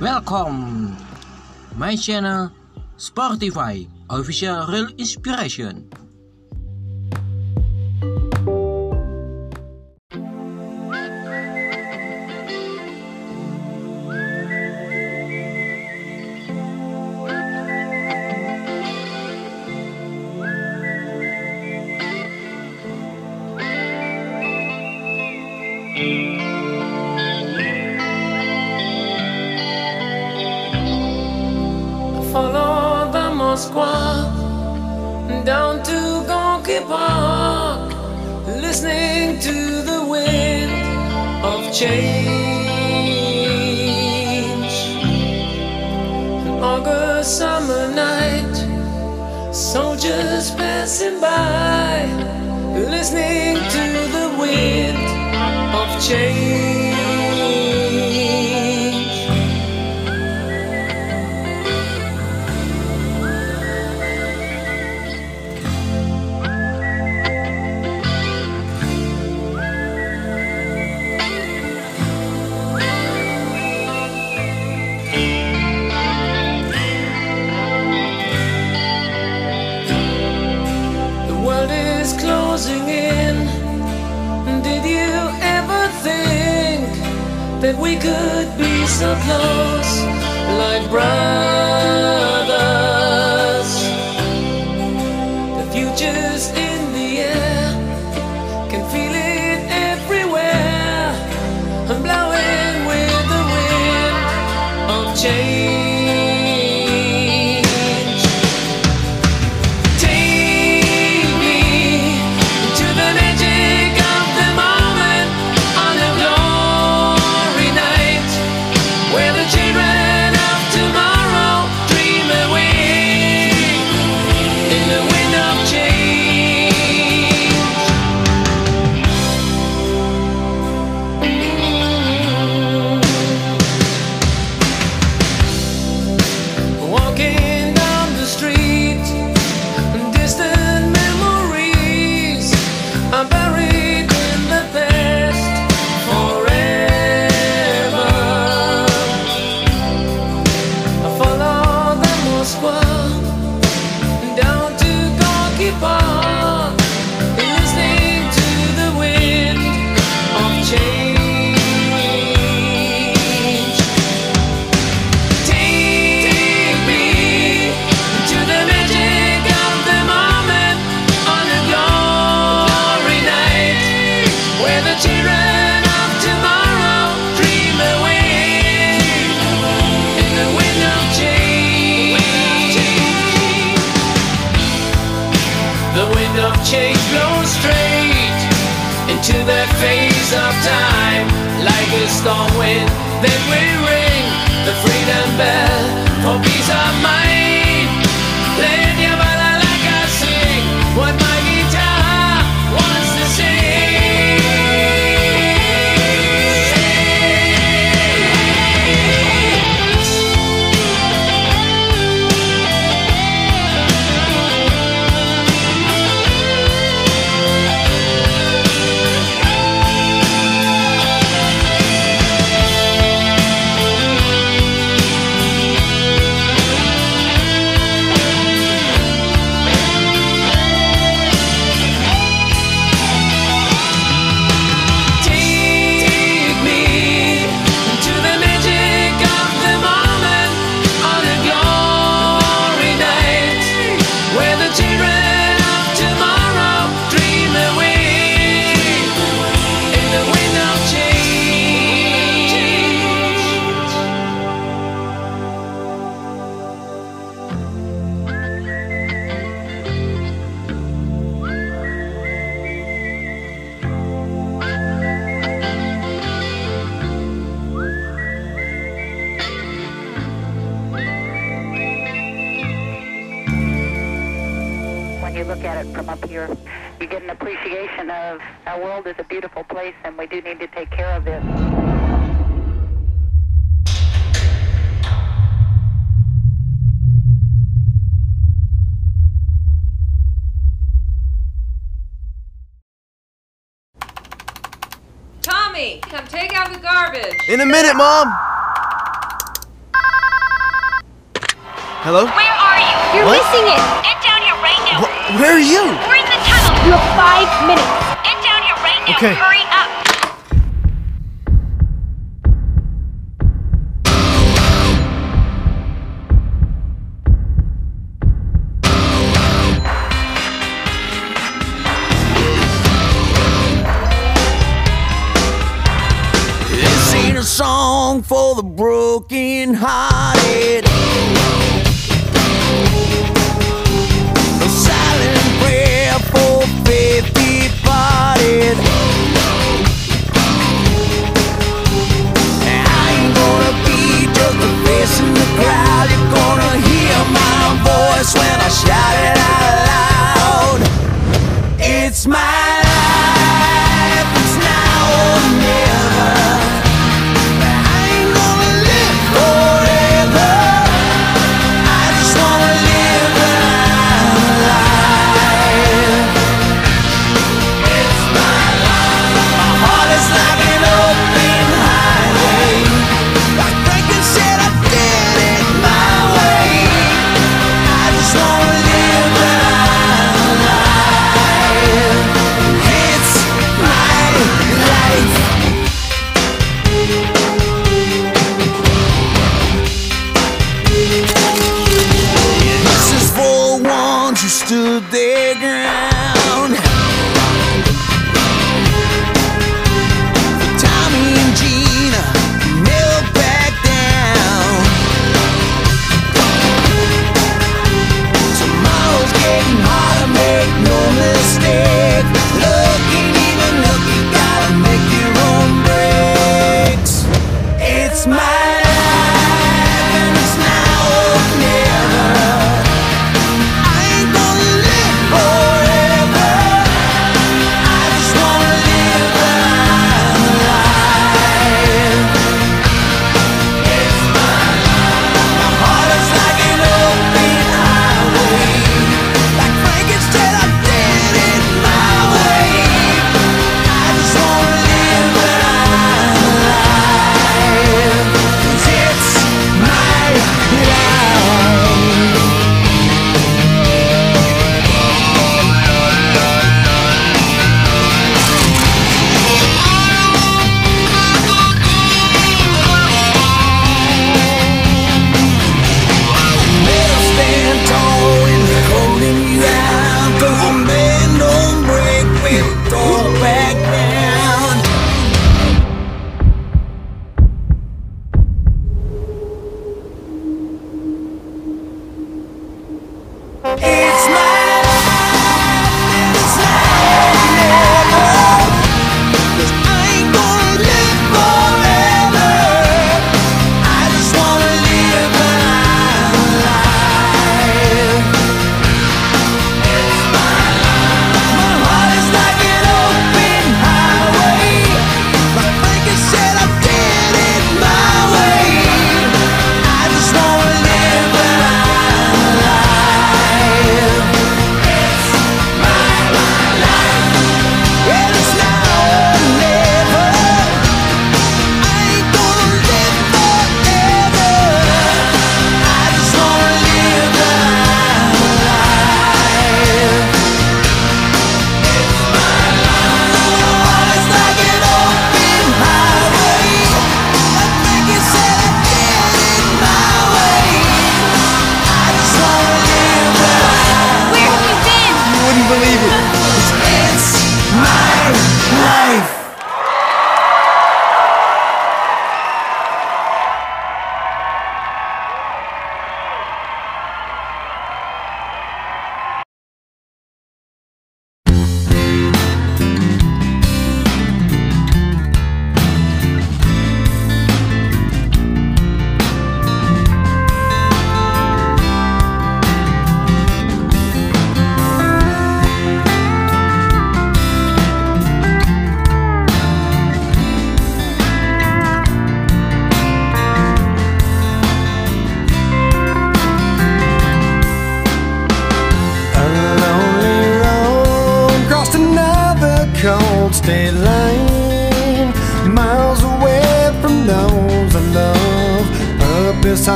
Welcome my channel Spotify official real inspiration. Mom!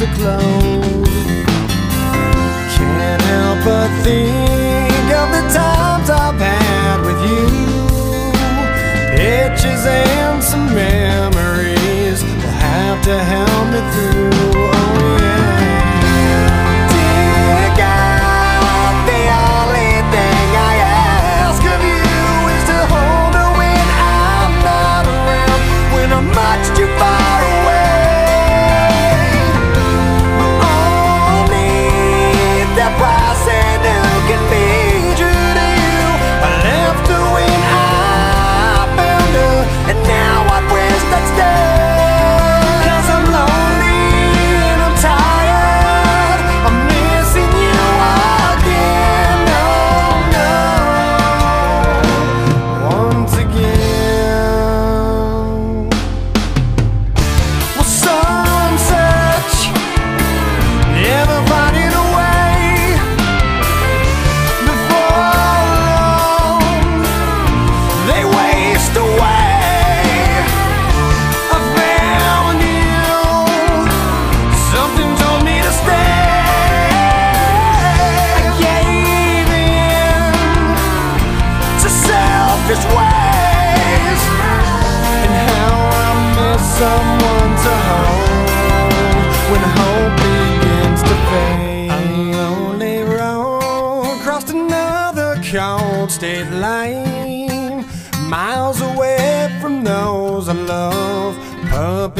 to close. Can't help but think of the times I've had with you. Pictures and some memories will have to have.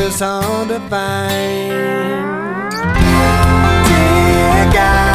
is hard to find. Dear God.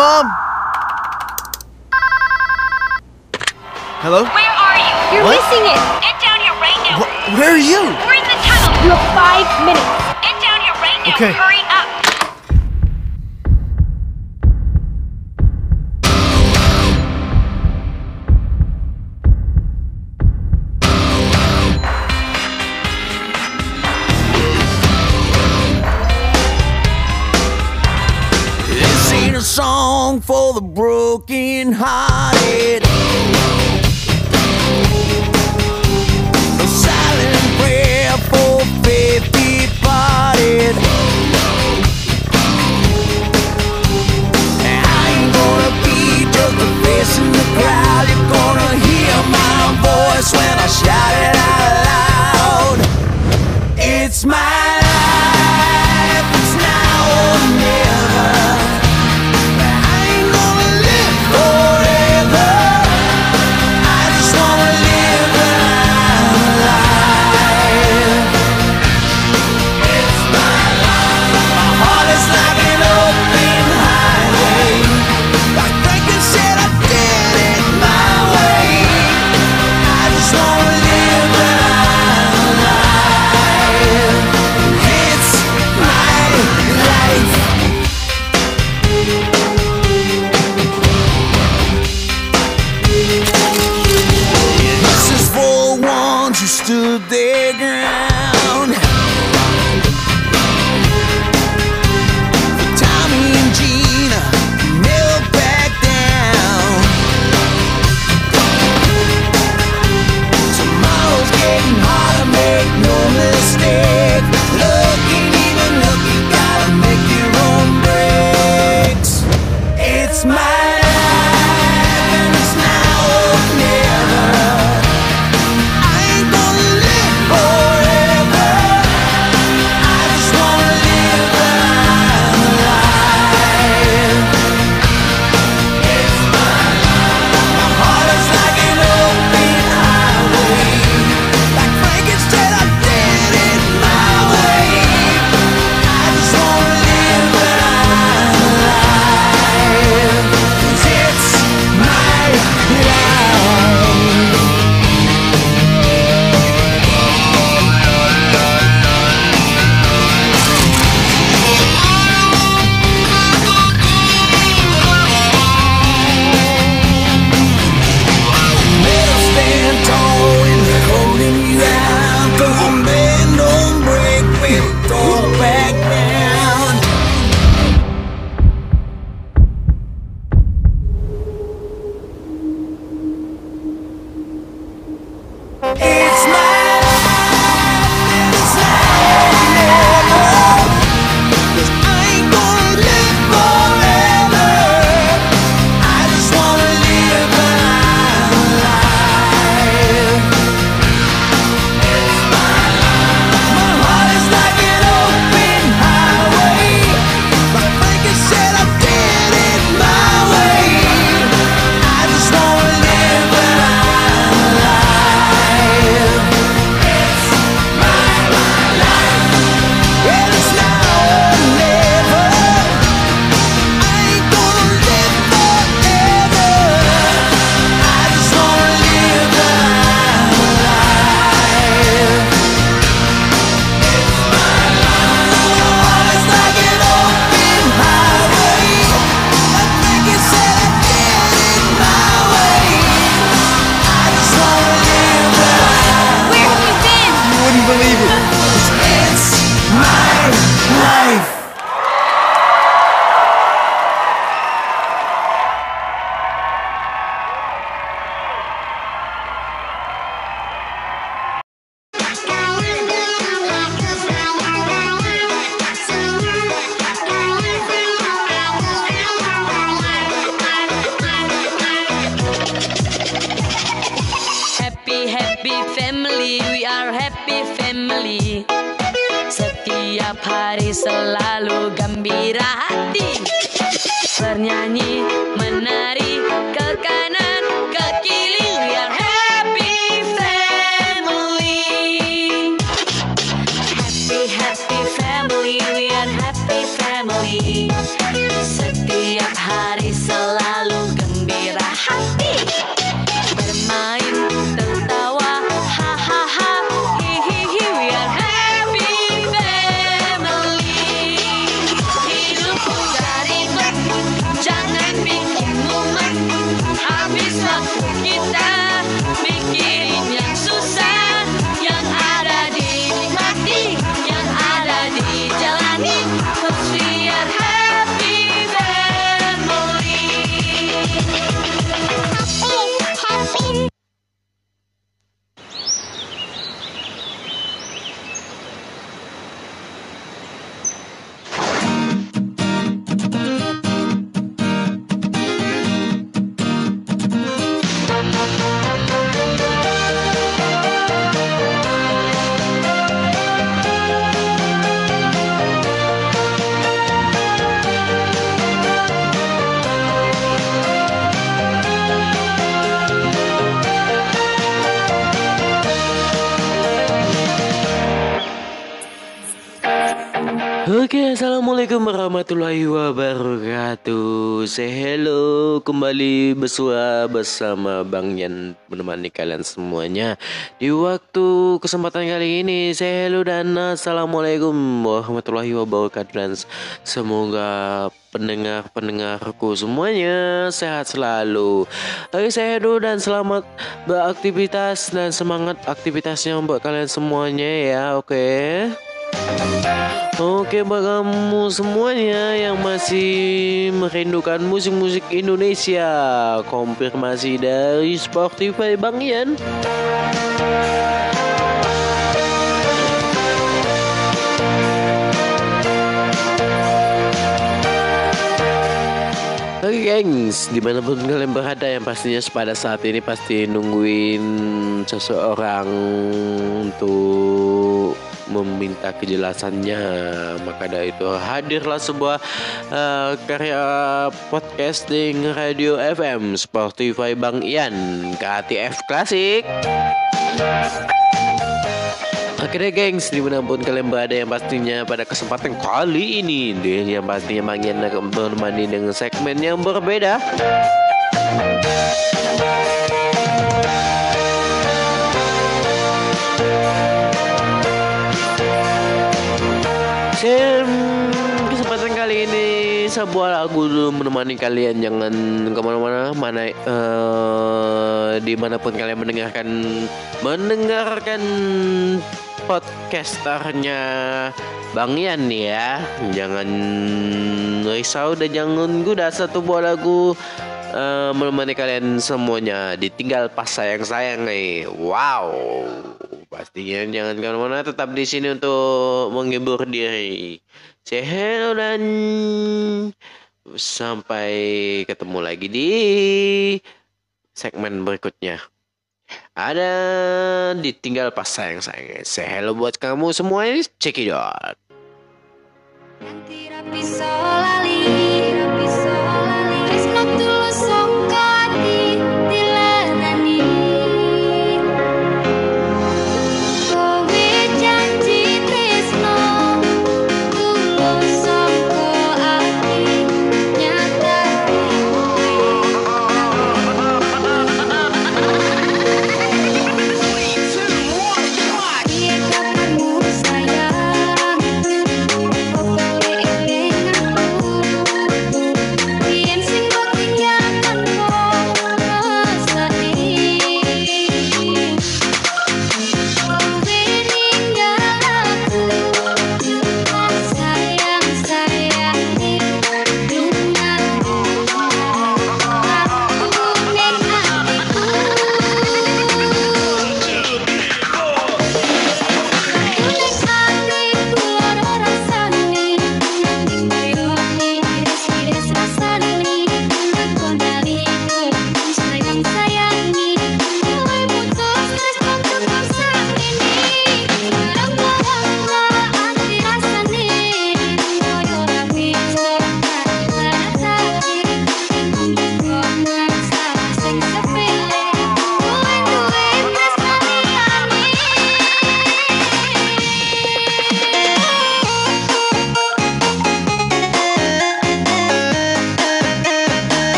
Mom. When I shout it out warahmatullahi wabarakatuh. Say hello kembali bersua bersama Bang Yan menemani kalian semuanya di waktu kesempatan kali ini. Say hello dan assalamualaikum warahmatullahi wabarakatuh dan semoga pendengar-pendengarku semuanya sehat selalu. Oke, saya hello dan selamat beraktivitas dan semangat aktivitasnya buat kalian semuanya ya. Oke. Oke buat kamu semuanya yang masih merindukan musik-musik Indonesia. Konfirmasi dari Spotify Bang Ian. Oke gengs, di mana pun kalian berada yang pastinya pada saat ini pasti nungguin seseorang untuk meminta kejelasannya. Maka dari itu hadirlah sebuah uh, karya podcasting radio FM Spotify Bang Ian KTF Klasik Akhirnya gengs di mana pun kalian berada yang pastinya pada kesempatan kali ini deh yang pastinya Bang Ian akan dengan segmen yang berbeda Saya kesempatan kali ini sebuah lagu dulu menemani kalian. Jangan ke mana-mana mana uh, di mana pun kalian mendengarkan mendengarkan podcasternya Bang nih ya. Jangan risau dan jangan guda satu buah lagu uh, menemani kalian semuanya. Ditinggal pas sayang sayang nih. Wow pastinya jangan ke mana-mana tetap di sini untuk menghibur diri. Hello dan sampai ketemu lagi di segmen berikutnya. Ada ditinggal pas sayang sayang. Say hello buat kamu semua it out by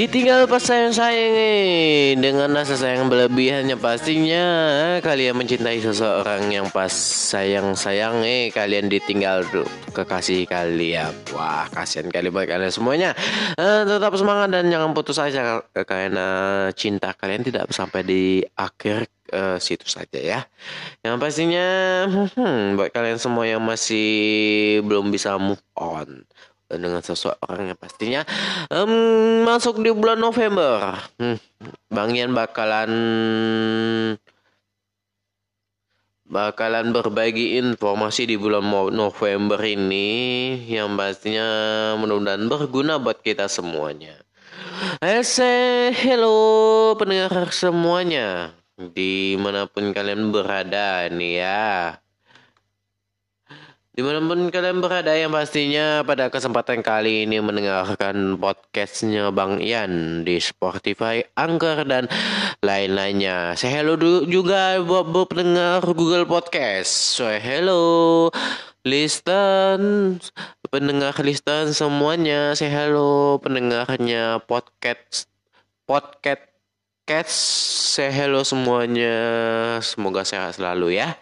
Ditinggal pas sayang-sayang eh, dengan rasa sayang berlebihannya pastinya kalian mencintai seseorang yang pas sayang-sayang eh kalian ditinggal tuh kekasih kalian. Wah, kasihan kali buat kalian semuanya. Eh, tetap semangat dan jangan putus asa eh, karena cinta kalian tidak sampai di akhir eh, situ saja ya. Yang pastinya hmm, buat kalian semua yang masih belum bisa move on dengan seseorang yang pastinya em, masuk di bulan November. Hmm, Bang bakalan bakalan berbagi informasi di bulan November ini yang pastinya mudah-mudahan berguna buat kita semuanya. I say hello pendengar semuanya di mana pun kalian berada nih ya. Di mana pun kalian berada yang pastinya pada kesempatan kali ini mendengarkan podcastnya Bang Ian di Spotify, Anchor dan lain-lainnya. Saya hello juga buat, buat pendengar Google Podcast. Saya hello listen pendengar listen semuanya. Saya hello pendengarnya podcast podcast Cats, say hello semuanya. Semoga sehat selalu ya.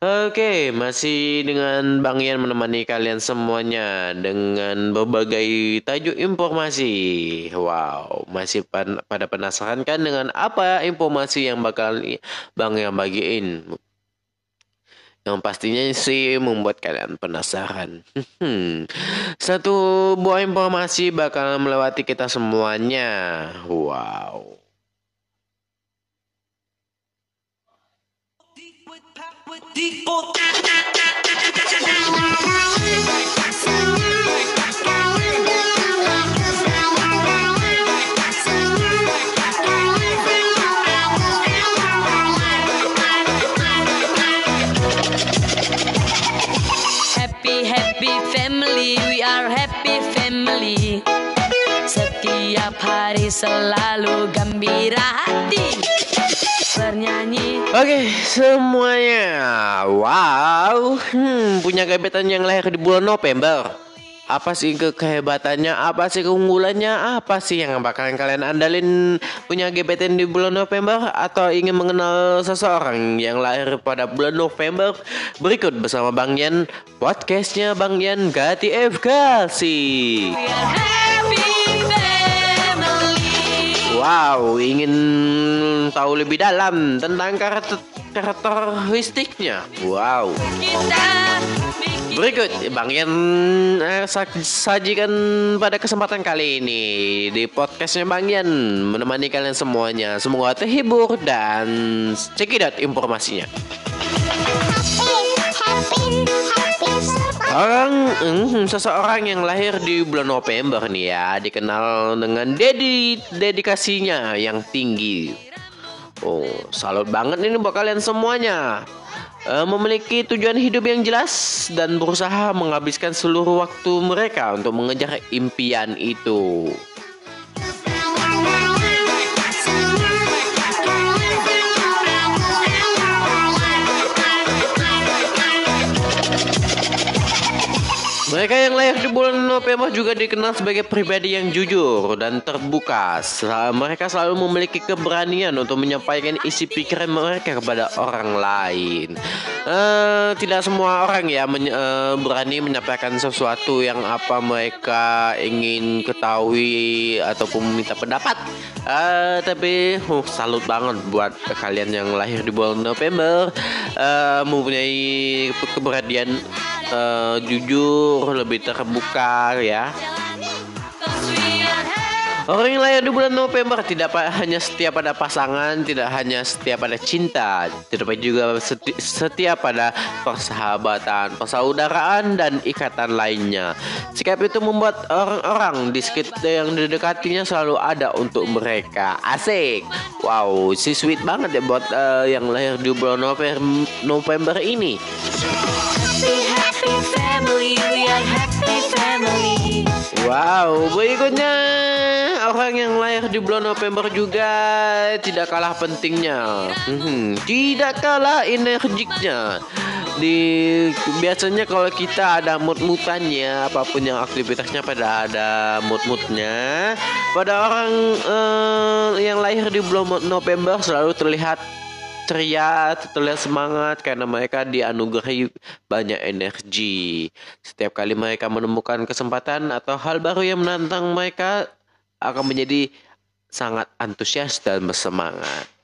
Oke, masih dengan Bang Ian menemani kalian semuanya dengan berbagai tajuk informasi. Wow, masih pan- pada penasaran kan dengan apa informasi yang bakal Bang Ian bagiin? Yang pastinya sih membuat kalian penasaran. Satu buah informasi bakal melewati kita semuanya. Wow. Happy happy family, we are happy family. Setiap hari selalu gembira hati. Bernyanyi. Oke semuanya. Wow. Hmm, Punya gebetan yang lahir di bulan November. Apa sih ke kehebatannya? Apa sih keunggulannya? Apa sih yang bakalan kalian andalin Punya gebetan di bulan November? Atau ingin mengenal seseorang Yang lahir pada bulan November? Berikut bersama Bang Yan Podcastnya Bang Yan Gati Efkasi Wow, ingin tahu lebih dalam tentang karakter karakteristiknya. Wow. Berikut Bang Yan eh, sa- sajikan pada kesempatan kali ini di podcastnya Bang Yan menemani kalian semuanya. Semoga terhibur dan cekidot informasinya. Orang, hmm, seseorang yang lahir di bulan November nih ya dikenal dengan dedi dedikasinya yang tinggi. Oh, salut banget ini buat kalian semuanya. Eh, memiliki tujuan hidup yang jelas dan berusaha menghabiskan seluruh waktu mereka untuk mengejar impian itu. Mereka yang lahir di bulan November juga dikenal sebagai pribadi yang jujur dan terbuka. Mereka selalu memiliki keberanian untuk menyampaikan isi pikiran mereka kepada orang lain. Eh, tidak semua orang ya men- eh, berani menyampaikan sesuatu yang apa mereka ingin ketahui ataupun meminta pendapat. Eh, tapi uh, salut banget buat kalian yang lahir di bulan November eh, mempunyai keberanian eh, jujur lebih terbuka ya Orang yang lahir di bulan November tidak hanya setia pada pasangan, tidak hanya setia pada cinta, tetapi juga seti- setia pada persahabatan, persaudaraan dan ikatan lainnya. Sikap itu membuat orang-orang di sekitar yang didekatinya selalu ada untuk mereka. Asik. Wow, si sweet banget ya buat eh, yang lahir di bulan November, November ini. Happy, happy family, we are happy family. Wow, berikutnya orang yang lahir di bulan November juga tidak kalah pentingnya, Mhm, tidak kalah energiknya. Di biasanya kalau kita ada mood-moodannya, apa pun yang aktivitasnya pada ada mood-moodnya, pada orang eh, yang lahir di bulan November selalu terlihat ceria, terlihat semangat karena mereka dianugerahi banyak energi. Setiap kali mereka menemukan kesempatan atau hal baru yang menantang mereka akan menjadi sangat antusias dan bersemangat.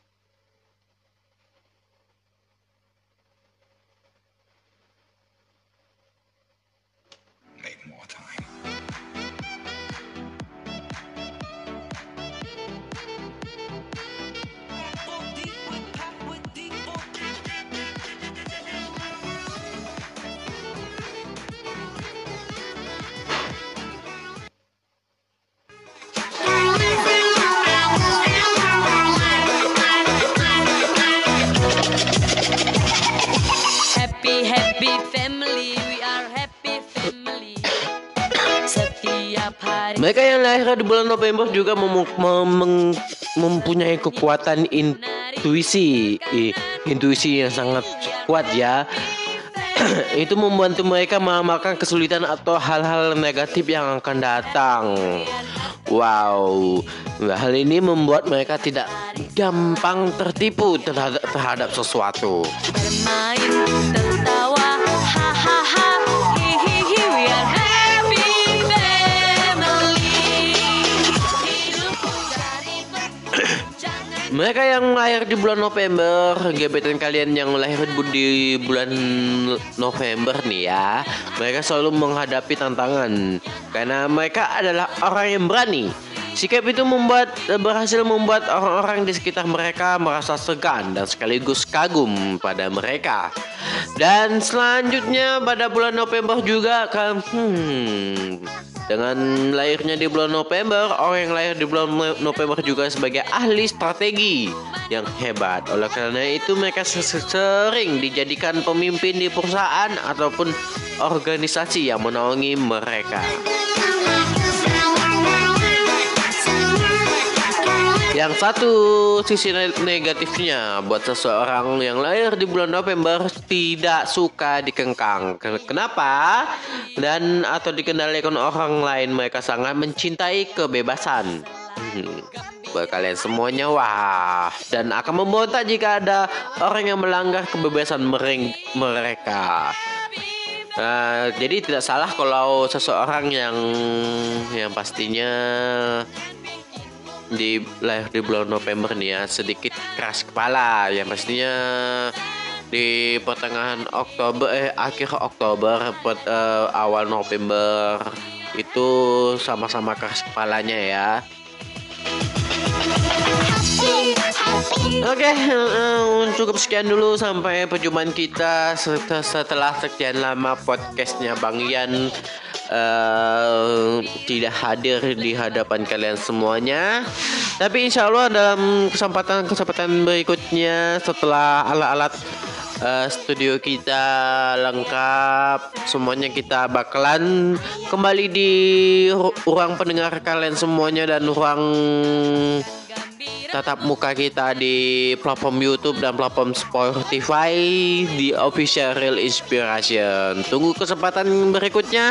Hari Mereka yang lahir di bulan November juga mem- mem- mem- mempunyai kekuatan intuisi, intuisi yang sangat kuat ya. Itu membantu mereka mengamalkan kesulitan atau hal-hal negatif yang akan datang. Wow, hal ini membuat mereka tidak gampang tertipu terhadap, terhadap sesuatu. bermain Mereka yang lahir di bulan November, gebetan kalian yang lahir di bulan November nih ya, mereka selalu menghadapi tantangan karena mereka adalah orang yang berani. Sikap itu membuat berhasil membuat orang-orang di sekitar mereka merasa segan dan sekaligus kagum pada mereka. Dan selanjutnya pada bulan November juga kan hmm, dengan lahirnya di bulan November, orang yang lahir di bulan No- November juga sebagai ahli strategi yang hebat. Oleh karena itu mereka se- se- sering dijadikan pemimpin di perusahaan ataupun organisasi yang menaungi mereka. Yang satu sisi ne- negatifnya buat seseorang yang lahir di bulan November tidak suka dikengkang. Ken- Kenapa? Dan atau dikendalikan orang lain mereka sangat mencintai kebebasan. Hmm. Buat kalian semuanya wah dan akan memberontak jika ada orang yang melanggar kebebasan mereka. Nah, jadi tidak salah kalau seseorang yang yang pastinya di lahir di bulan November nih ya sedikit keras kepala yang pastinya di pertengahan Oktober eh akhir Oktober pet- eh, awal November itu sama-sama keras kepalanya ya. Oke, eh, cukup sekian dulu sampai perjumpaan kita set- setelah sekian lama podcastnya Bang Ian eh, tidak hadir di hadapan kalian semuanya. Tapi insya Allah dalam kesempatan-kesempatan berikutnya setelah alat-alat eh, studio kita lengkap, semuanya kita bakalan kembali di ru- ruang pendengar kalian semuanya dan ruang tatap muka kita di platform YouTube dan platform Spotify di Official Real Inspiration. Tunggu kesempatan berikutnya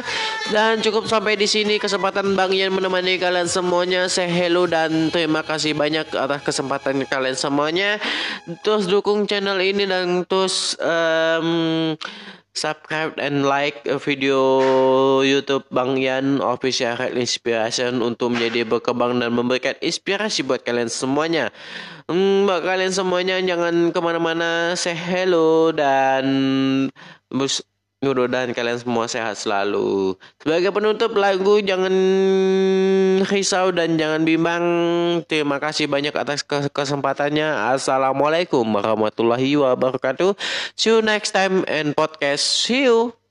dan cukup sampai di sini kesempatan Bang Ian menemani kalian semuanya. Say hello dan terima kasih banyak atas kesempatan kalian semuanya. Terus dukung channel ini dan terus em, subscribe and like video YouTube Bang Yan Official Real Inspiration untuk menjadi berkembang dan memberikan inspirasi buat kalian semuanya. Hmm, buat kalian semuanya jangan ke mana-mana, say hello dan Mudah-mudahan kalian semua sehat selalu. Sebagai penutup lagu jangan risau dan jangan bimbang. Terima kasih banyak atas ke- kesempatannya. Assalamualaikum warahmatullahi wabarakatuh. See you next time in podcast. See you.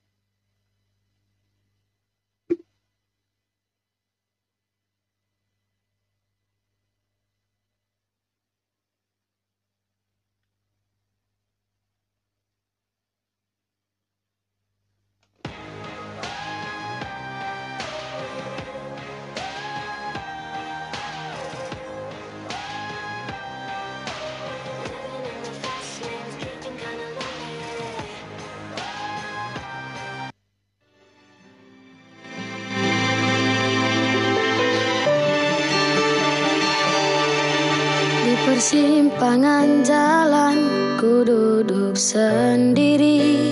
Persimpangan jalan ku duduk sendiri.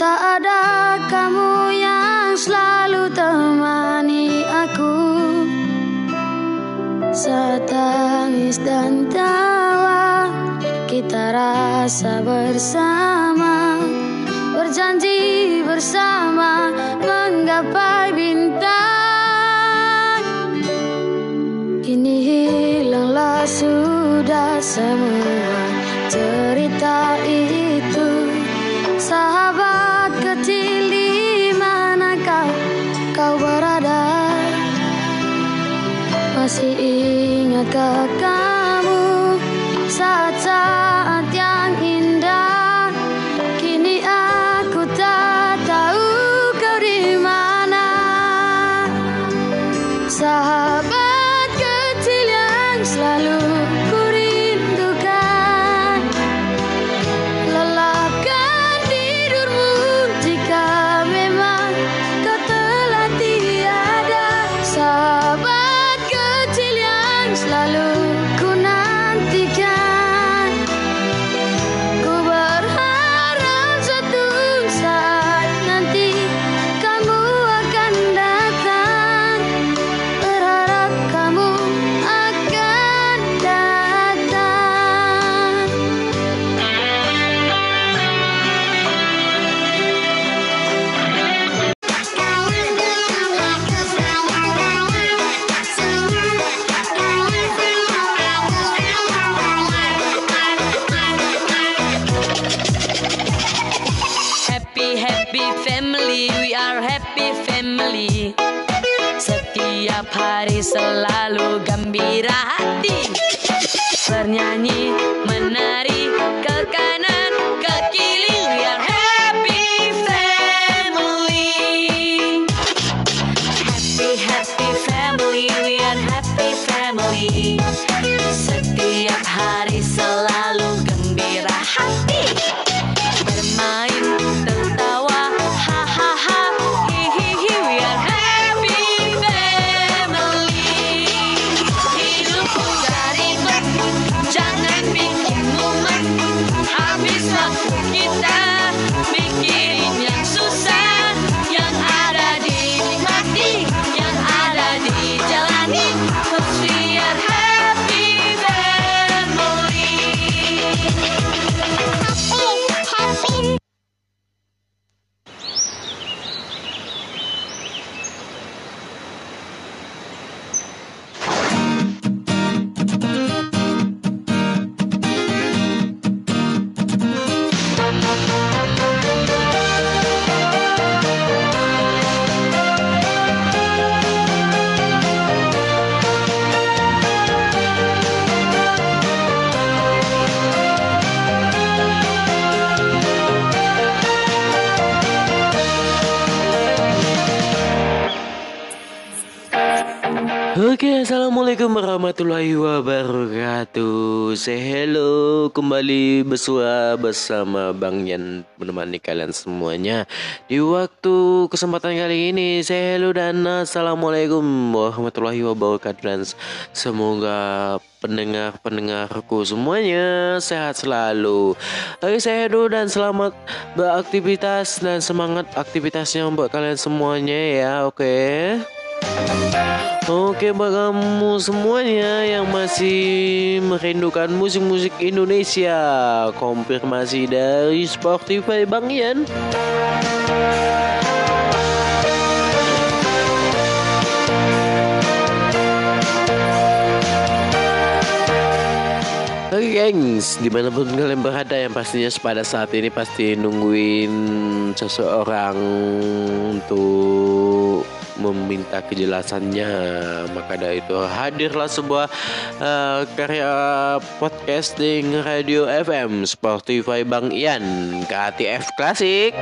Tak ada kamu yang selalu temani aku. Saat tangis dan tawa kita rasa bersama. Berjanji bersama menggapai bintang sudah semua cerita itu. Sahabat kecil di mana kau, kau berada? Masih ingatkah kamu saat-saat bersua bersama Bang Yan menemani kalian semuanya di waktu kesempatan kali ini. Say hello dan assalamualaikum warahmatullahi wabarakatuh dan semoga pendengar-pendengarku semuanya sehat selalu. Oke, saya hello dan selamat beraktivitas dan semangat aktivitasnya buat kalian semuanya ya. Oke. Oke bagi kamu semuanya yang masih merindukan musik-musik Indonesia Konfirmasi dari Spotify Bang Ian. Oke gengs, di mana pun kalian berada yang pastinya pada saat ini pasti nungguin seseorang untuk meminta kejelasannya. Maka dari itu hadirlah sebuah uh, karya podcasting radio FM Spotify Bang Ian KTF Klasik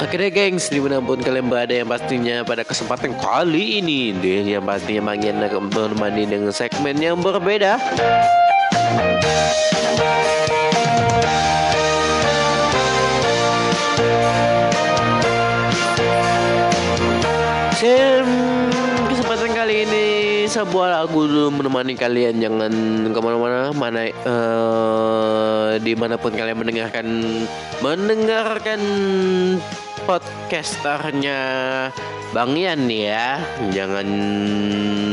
Akhirnya gengs. Di mana pun kalian berada yang pastinya pada kesempatan kali ini deh yang pastinya Bang Ian akan menemani dengan segmen yang berbeda sebuah lagu dulu menemani kalian. Jangan ke mana-mana mana uh, di mana pun kalian mendengarkan mendengarkan podcasternya Bang nih ya. Jangan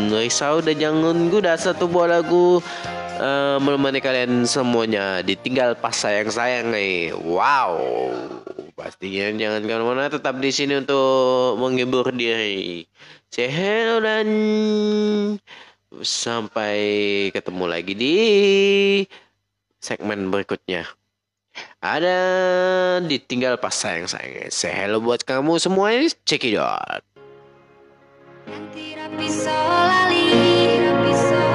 risau dan jangan guda satu buah lagu uh, menemani kalian semuanya. Ditinggal pas sayang sayang nih. Wow. Pastinya jangan ke mana-mana tetap di sini untuk menghibur diri dan sampai ketemu lagi di segmen berikutnya. Ada ditinggal pas sayang sayang say hello buat kamu semua check it out bisa lali bisa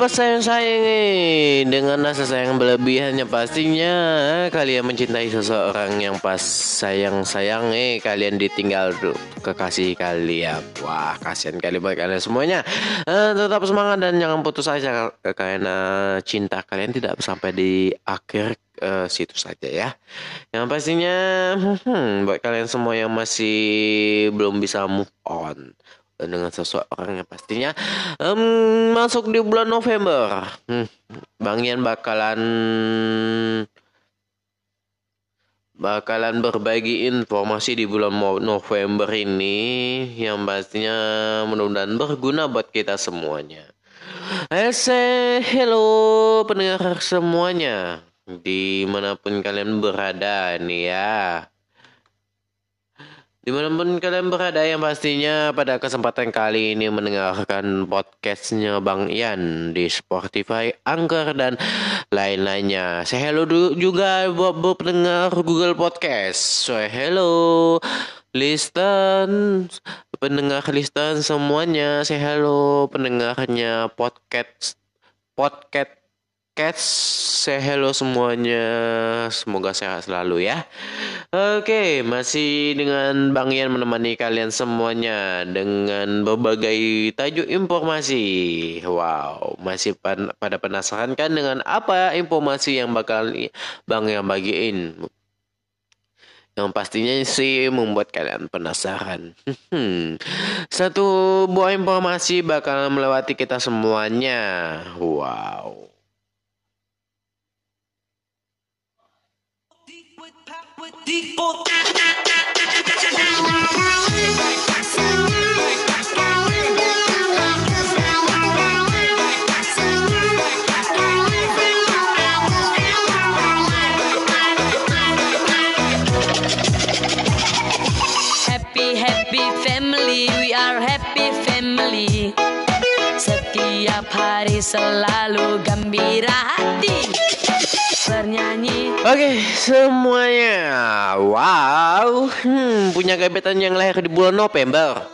Dia pas sayang-sayang eh. Dengan rasa sayang berlebihannya pastinya kalian mencintai seseorang yang pas sayang-sayang eh kalian ditinggal tuh kekasih kalian. Wah, kasihan kali buat kalian semuanya. Eh, tetap semangat dan jangan putus asa karena cinta kalian tidak sampai di akhir eh, situ saja ya. Yang pastinya hmm, buat kalian semua yang masih belum bisa move on dengan seseorang yang pastinya em, masuk di bulan November. Hmm, Bang Ian bakalan bakalan berbagi informasi di bulan November ini yang pastinya mudah-mudahan berguna buat kita semuanya. I say hello pendengar semuanya di mana pun kalian berada nih ya. Di mana pun kalian berada yang pastinya pada kesempatan kali ini mendengarkan podcastnya Bang Ian di Spotify, Anchor dan lain-lainnya. Saya hello juga buat, buat pendengar Google Podcast. Saya hello listen pendengar listen semuanya. Saya hello pendengarnya podcast podcast Cats, say hello semuanya. Semoga sehat selalu ya. Oke, masih dengan Bang Ian menemani kalian semuanya dengan berbagai tajuk informasi. Wow, masih pan- pada penasaran kan dengan apa informasi yang bakal Bang Ian bagiin? Yang pastinya sih membuat kalian penasaran. Satu buah informasi bakal melewati kita semuanya. Wow. Happy happy family, we are happy family. Setiap hari selalu gembira hati. Bernyanyi. Oke semuanya. Wow. Hmm, Punya gebetan yang lahir di bulan November.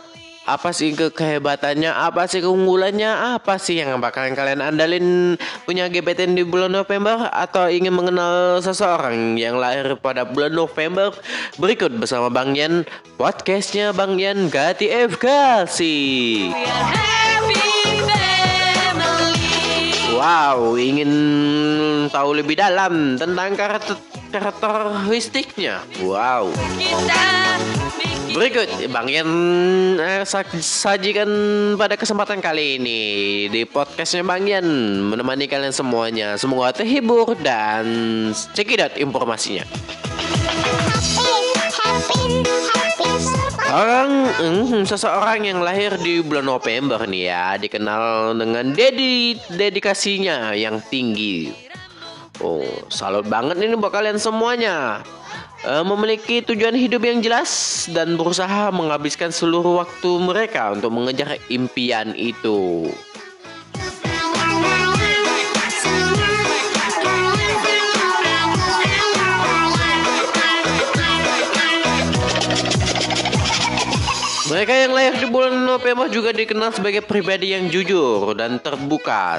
Apa sih ke kehebatannya? Apa sih keunggulannya? Apa sih yang bakalan kalian andalin Punya gebetan di bulan November? Atau ingin mengenal seseorang Yang lahir pada bulan November? Berikut bersama Bang Yan. Podcastnya Bang Yan Gati Efkasi Wow, ingin tahu lebih dalam tentang karakter karakteristiknya. Wow. Berikut Bang Yan eh, sa- sajikan pada kesempatan kali ini di podcastnya Bang Yan menemani kalian semuanya. Semoga terhibur dan cekidot informasinya. Orang hmm, seseorang yang lahir di bulan November nih ya dikenal dengan dedi dedikasinya yang tinggi. Oh, salut banget ini buat kalian semuanya. Eh, memiliki tujuan hidup yang jelas dan berusaha menghabiskan seluruh waktu mereka untuk mengejar impian itu. Mereka yang lahir di bulan November juga dikenal sebagai pribadi yang jujur dan terbuka.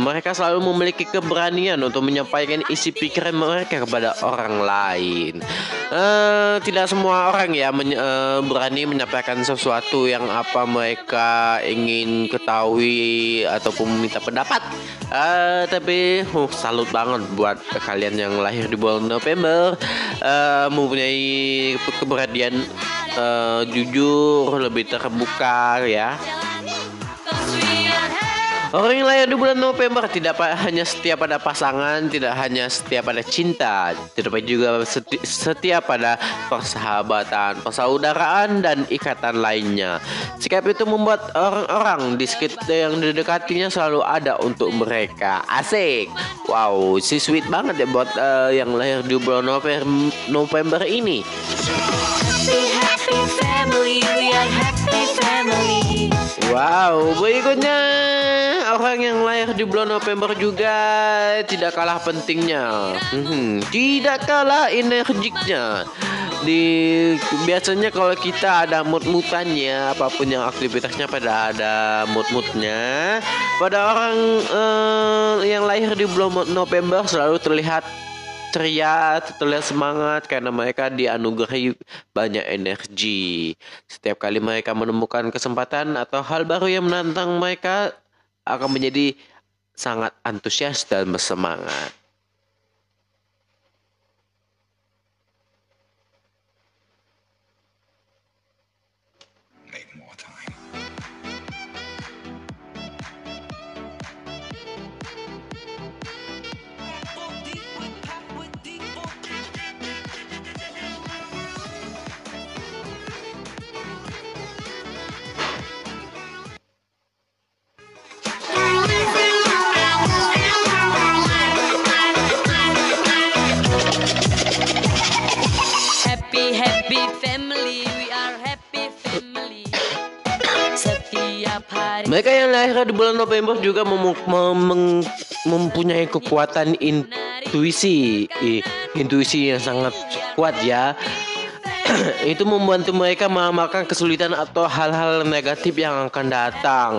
Mereka selalu memiliki keberanian untuk menyampaikan isi pikiran mereka kepada orang lain. Eh, tidak semua orang ya men- eh, berani menyampaikan sesuatu yang apa mereka ingin ketahui ataupun meminta pendapat. Eh, tapi uh, salut banget buat kalian yang lahir di bulan November eh, mempunyai keberanian eh, jujur, lebih terbuka ya. Orang yang lahir di bulan November tidak hanya setia pada pasangan, tidak hanya setia pada cinta, tetapi juga seti- setia pada persahabatan, persaudaraan, dan ikatan lainnya. Sikap itu membuat orang-orang di sekitar yang didekatinya selalu ada untuk mereka. Asik. Wow, si sweet banget ya buat eh, yang lahir di bulan November, November ini. Happy family, we are happy family. Wow, berikutnya orang yang lahir di bulan November juga tidak kalah pentingnya, Hmm, tidak kalah energiknya. di biasanya kalau kita ada mood-mutannya apa pun yang aktivitasnya pada ada mood-moodnya pada orang eh, yang lahir di bulan November selalu terlihat ceria, terlihat semangat karena mereka dianugerahi banyak energi. Setiap kali mereka menemukan kesempatan atau hal baru yang menantang mereka akan menjadi sangat antusias dan bersemangat. Hari Mereka yang lahir di bulan November juga mem- mem- mempunyai kekuatan intuisi, intuisi yang sangat kuat ya. Itu membantu mereka mengamalkan kesulitan atau hal-hal negatif yang akan datang.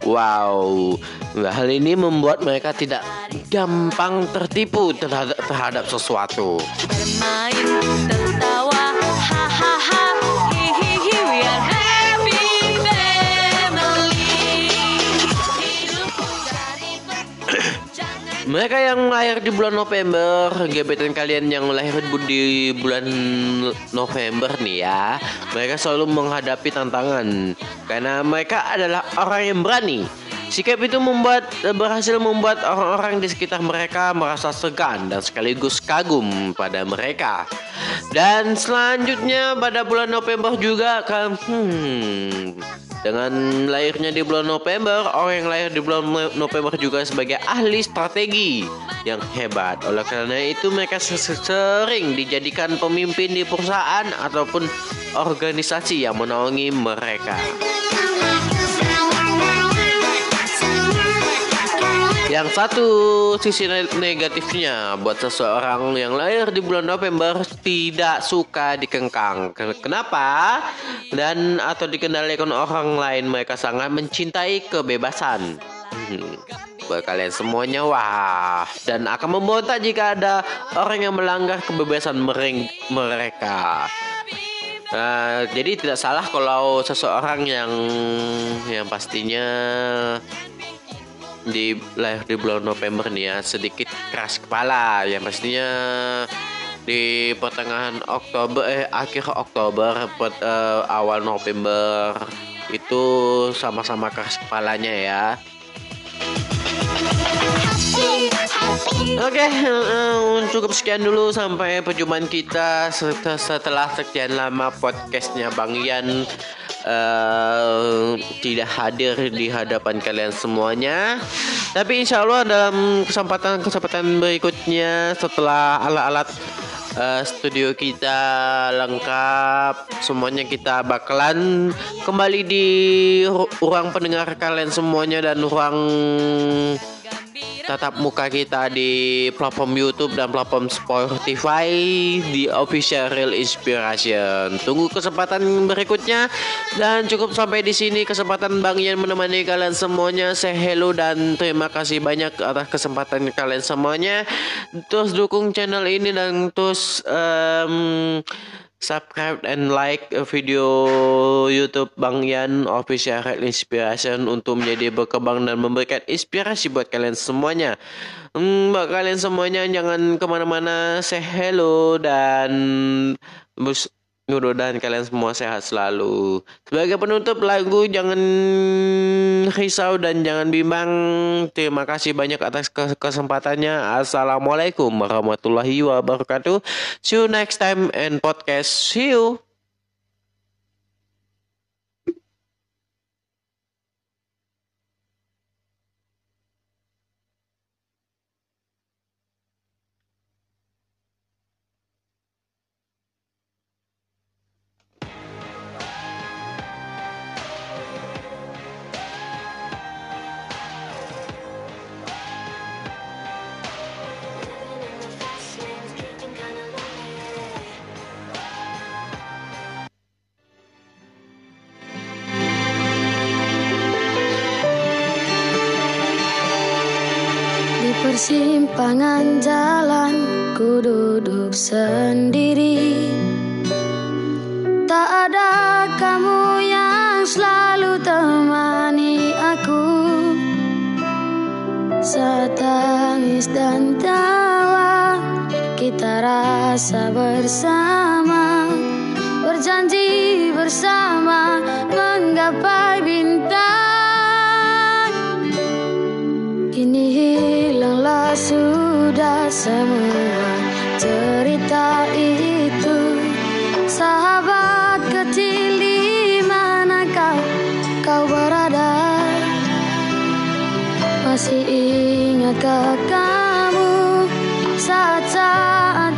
Wow, hal ini membuat mereka tidak gampang tertipu terhadap, terhadap sesuatu. bermain tertawa hahaha hihihi Mereka yang lahir di bulan November, gebetan kalian yang lahir di bulan November nih ya, mereka selalu menghadapi tantangan. Karena mereka adalah orang yang berani. Sikap itu membuat berhasil membuat orang-orang di sekitar mereka merasa segan dan sekaligus kagum pada mereka. Dan selanjutnya pada bulan November juga kan hmm, dengan lahirnya di bulan November, orang yang lahir di bulan No- November juga sebagai ahli strategi yang hebat. Oleh karena itu mereka se- se- sering dijadikan pemimpin di perusahaan ataupun organisasi yang menaungi mereka. Yang satu sisi ne- negatifnya buat seseorang yang lahir di bulan November tidak suka dikengkang. Ken- Kenapa? Dan atau dikendalikan orang lain mereka sangat mencintai kebebasan. Hmm. Buat kalian semuanya wah dan akan memberontak jika ada orang yang melanggar kebebasan mereka. Nah, jadi tidak salah kalau seseorang yang yang pastinya di lahir di bulan November nih ya sedikit keras kepala yang pastinya di pertengahan Oktober eh akhir Oktober pet- eh, awal November itu sama-sama keras kepalanya ya. Oke, eh, cukup sekian dulu sampai perjumpaan kita set- setelah sekian lama podcastnya Bang Ian eh, tidak hadir di hadapan kalian semuanya. Tapi insya Allah dalam kesempatan-kesempatan berikutnya setelah alat-alat eh, studio kita lengkap, semuanya kita bakalan kembali di ru- ruang pendengar kalian semuanya dan ruang tatap muka kita di platform YouTube dan platform Spotify di official Real Inspiration. Tunggu kesempatan berikutnya dan cukup sampai di sini kesempatan Bang Ian menemani kalian semuanya. Say hello dan terima kasih banyak atas kesempatan kalian semuanya. Terus dukung channel ini dan terus em, subscribe and like video YouTube Bang Yan Official Red Inspiration untuk menjadi berkembang dan memberikan inspirasi buat kalian semuanya. Hmm, buat kalian semuanya jangan ke mana-mana. Say hello dan mudah-mudahan kalian semua sehat selalu. Sebagai penutup lagu jangan risau dan jangan bimbang. Terima kasih banyak atas ke- kesempatannya. Assalamualaikum warahmatullahi wabarakatuh. See you next time and podcast. See you. simpangan jalan ku duduk sendiri. Tak ada kamu yang selalu temani aku. Saat tangis dan tawa kita rasa bersama. Berjanji bersama menggapai bintang. Kini lelah sudah semua cerita itu Sahabat kecil di mana kau, kau berada? Masih ingatkah kamu saat-saat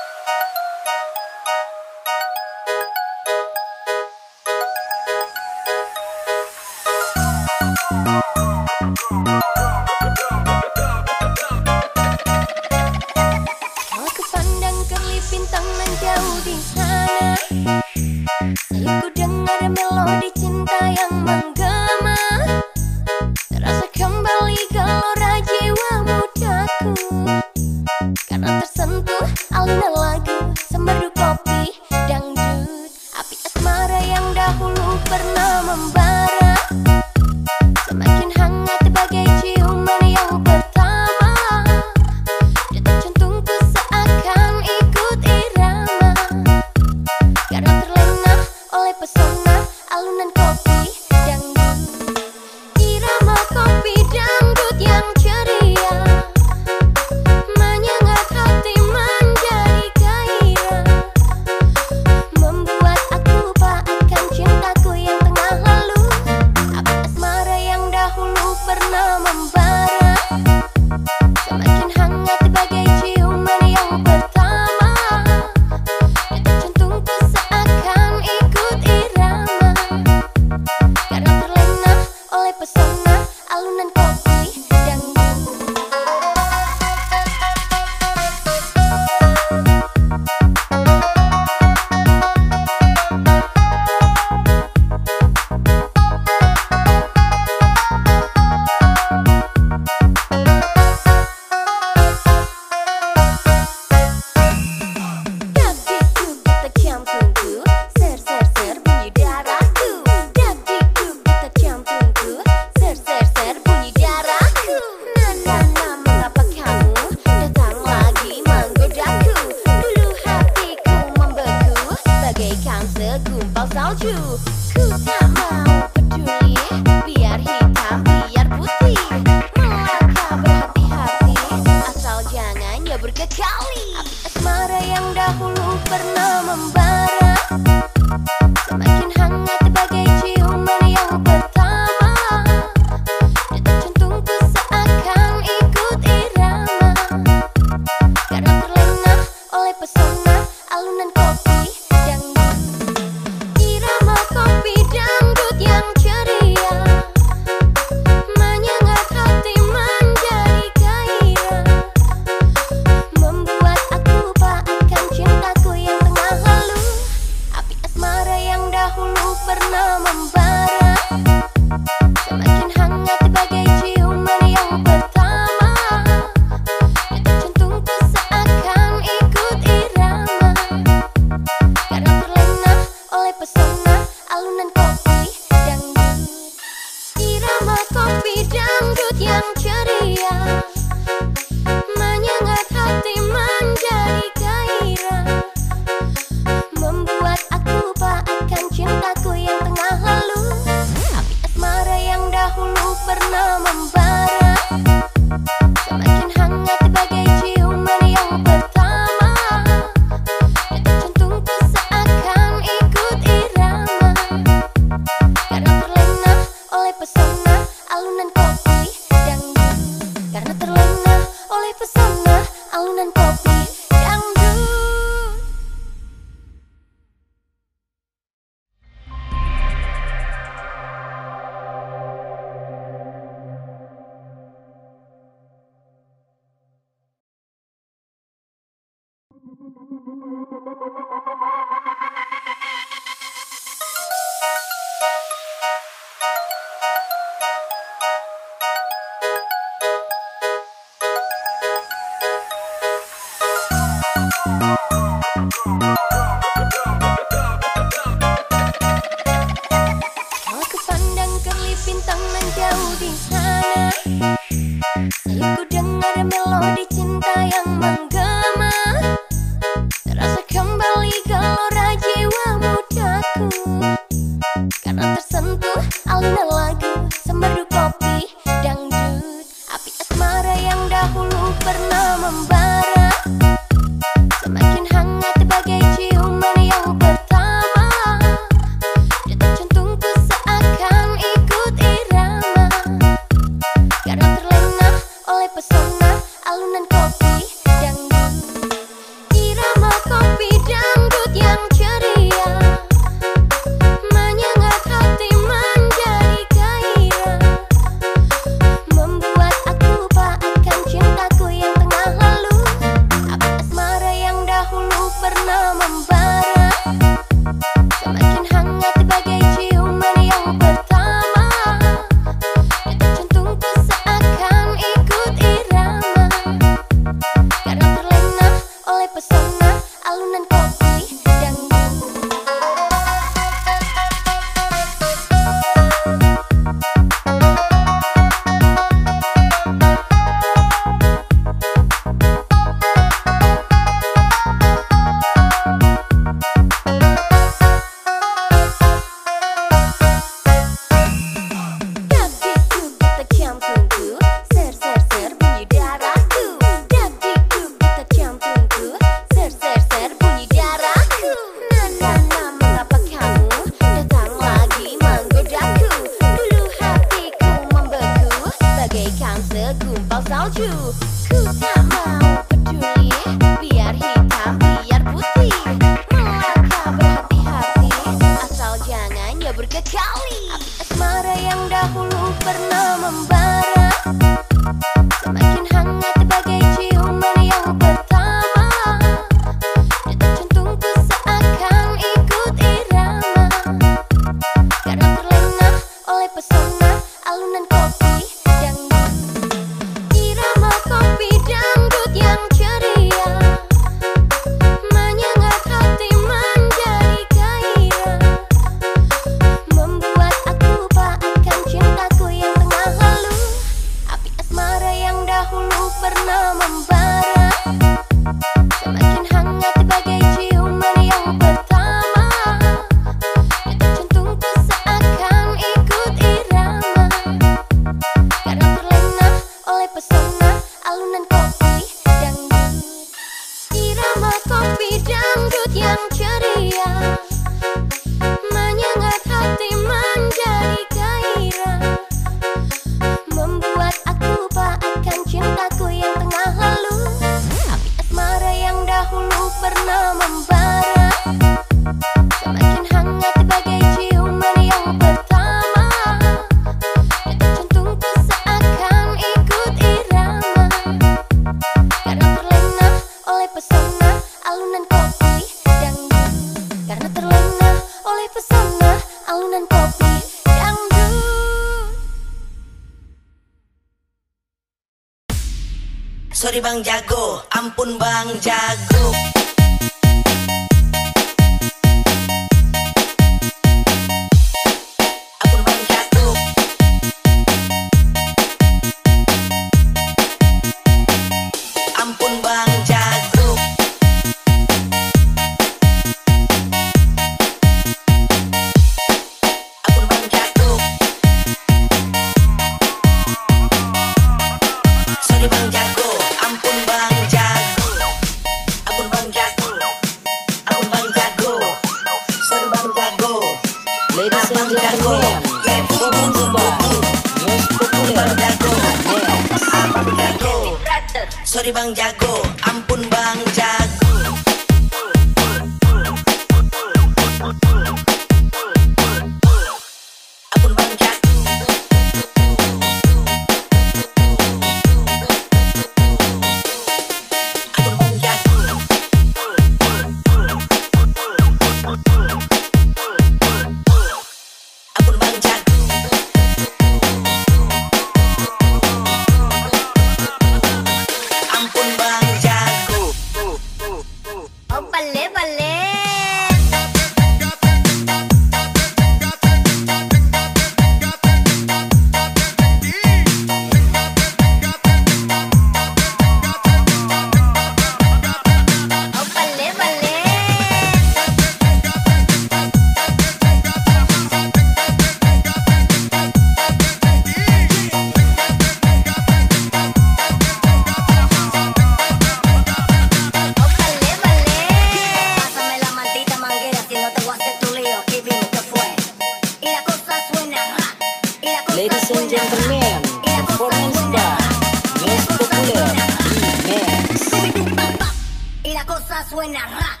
cosa suena ra.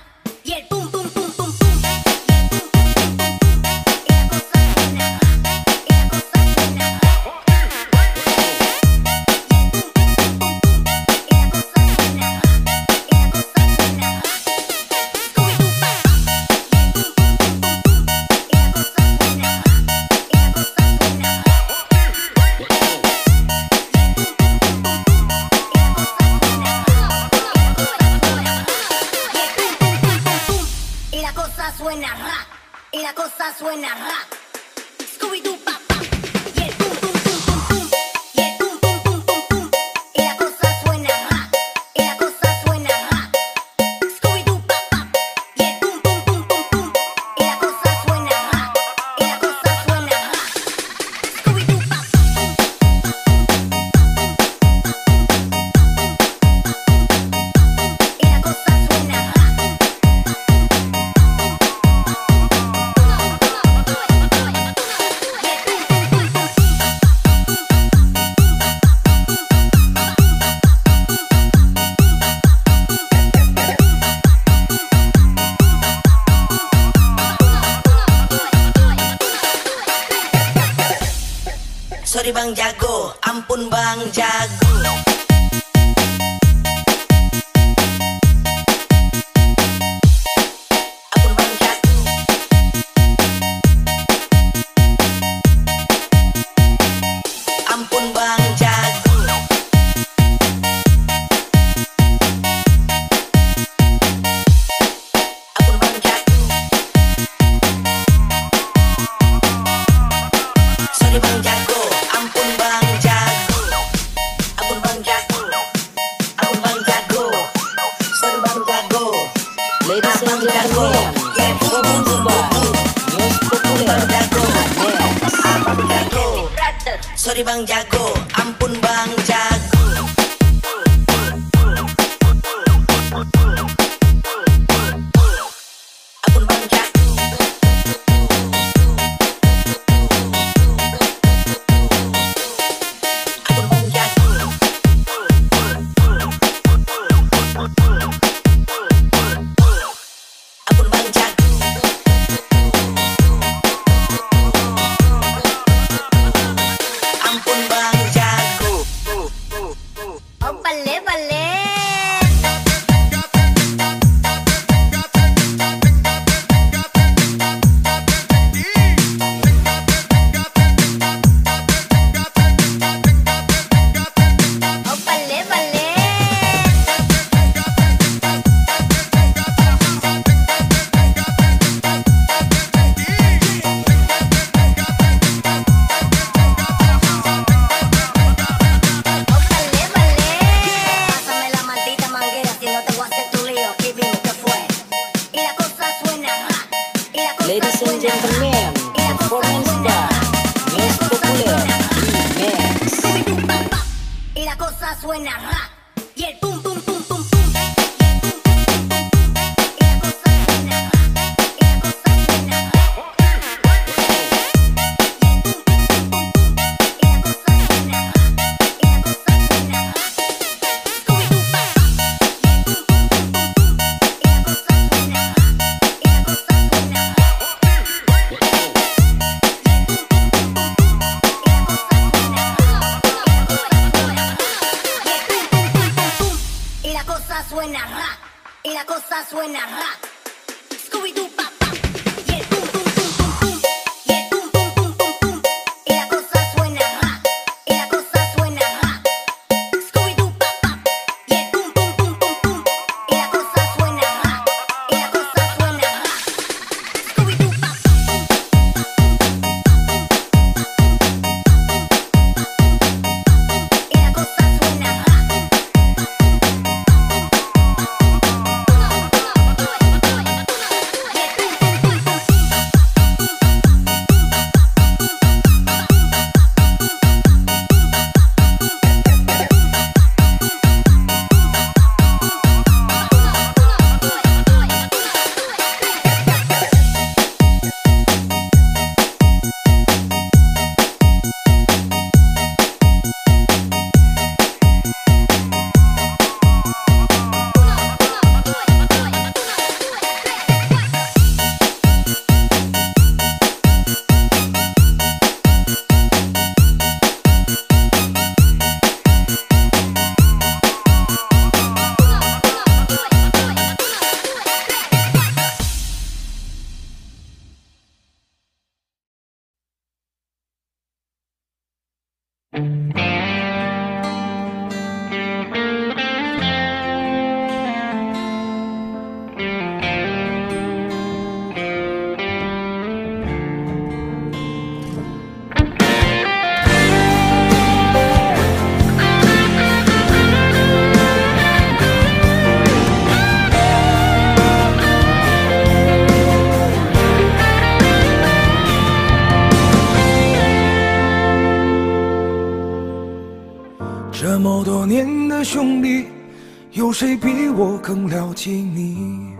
更了解你？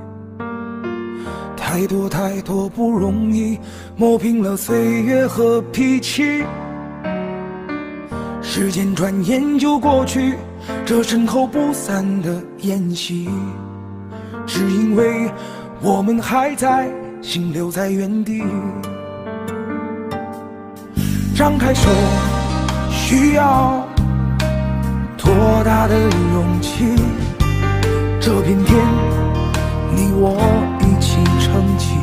太多太多不容易，磨平了岁月和脾气。时间转眼就过去，这身后不散的宴席，只因为我们还在，心留在原地。张开手，需要多大的勇气？这片天，你我一起撑起，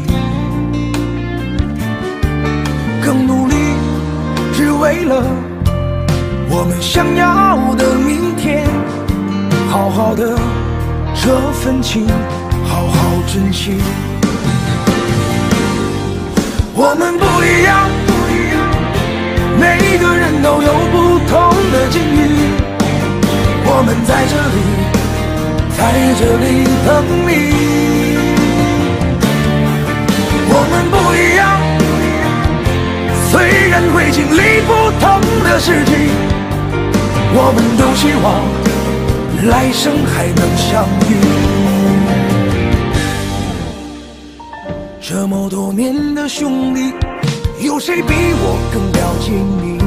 更努力，只为了我们想要的明天。好好的这份情，好好珍惜。我们不一样，每个人都有不同的境遇。我们在这里，在这里等你。我们不一样，虽然会经历不同的事情，我们都希望来生还能相遇。这么多年的兄弟，有谁比我更了解你？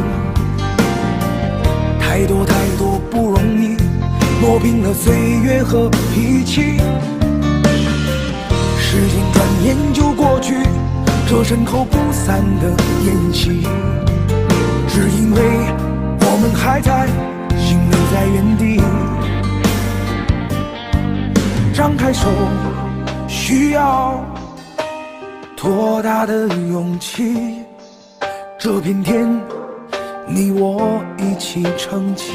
平了岁月和脾气。时间转眼就过去，这身后不散的宴席，只因为我们还在，心留在原地。张开手，需要多大的勇气？这片天，你我一起撑起，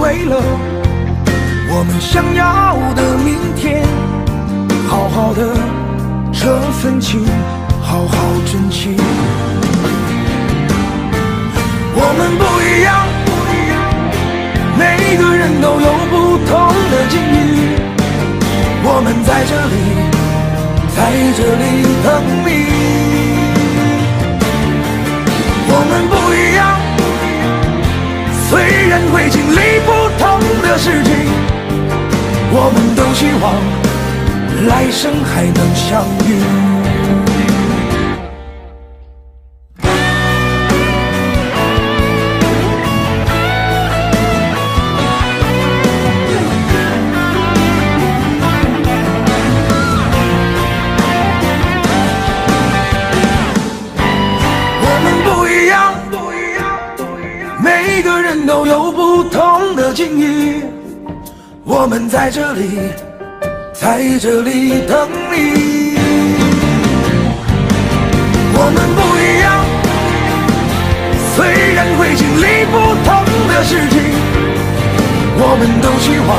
为了我们想要的明天。好好的这份情，好好珍惜。我们不一样，每个人都有不同的境遇。我们在这里。在这里等你。我们不一样，虽然会经历不同的事情，我们都希望来生还能相遇。我们在这里，在这里等你。我们不一样，虽然会经历不同的事情，我们都希望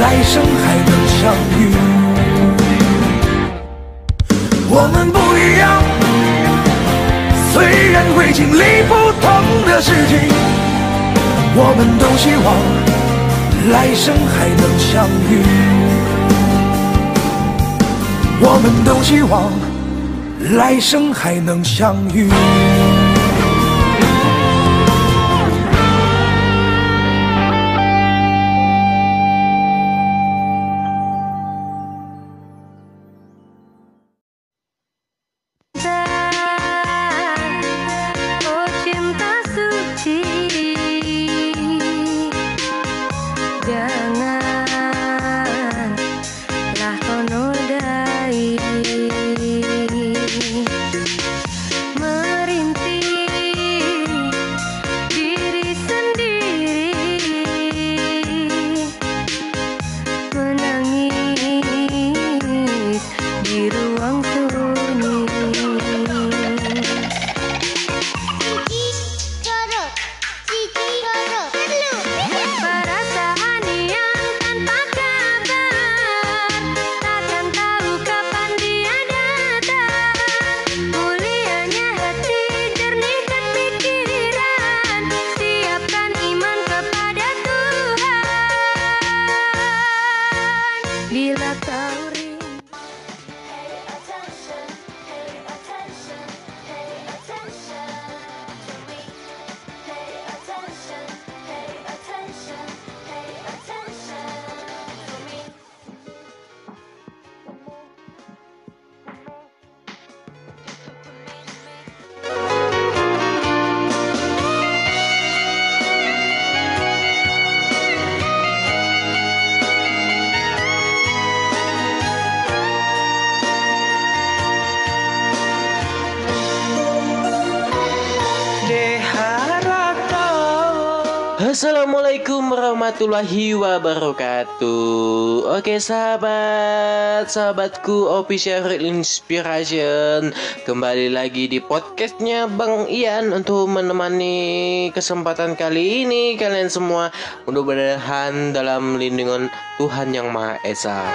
来生还能相遇。我们不一样，虽然会经历不同的事情，我们都希望来生还能相遇。我们都希望来生还能相遇。Warahmatullahi wabarakatuh. Oke sahabat Sahabatku Official Inspiration. Kembali lagi di podcastnya Bang Ian Untuk menemani kesempatan kali ini Kalian semua. Mudah-mudahan dalam lindungan Tuhan Yang Maha Esa.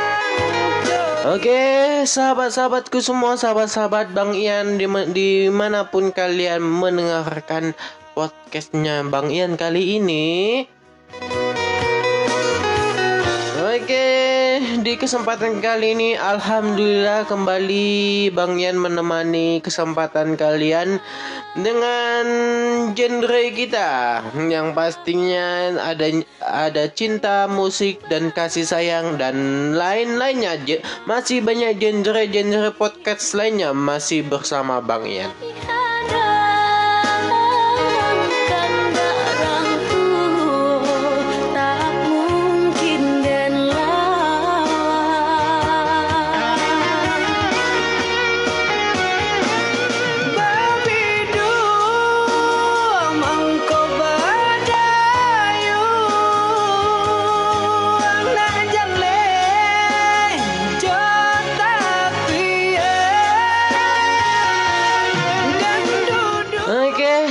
Oke, sahabat-sahabatku semua, sahabat-sahabat Bang Ian dim- di mana pun kalian mendengarkan podcastnya Bang Ian kali ini. Oke, di kesempatan kali ini Alhamdulillah kembali Bang Ian menemani kesempatan kalian dengan genre kita yang pastinya ada ada cinta, musik dan kasih sayang dan lain-lainnya. Masih banyak genre-genre podcast lainnya masih bersama Bang Ian.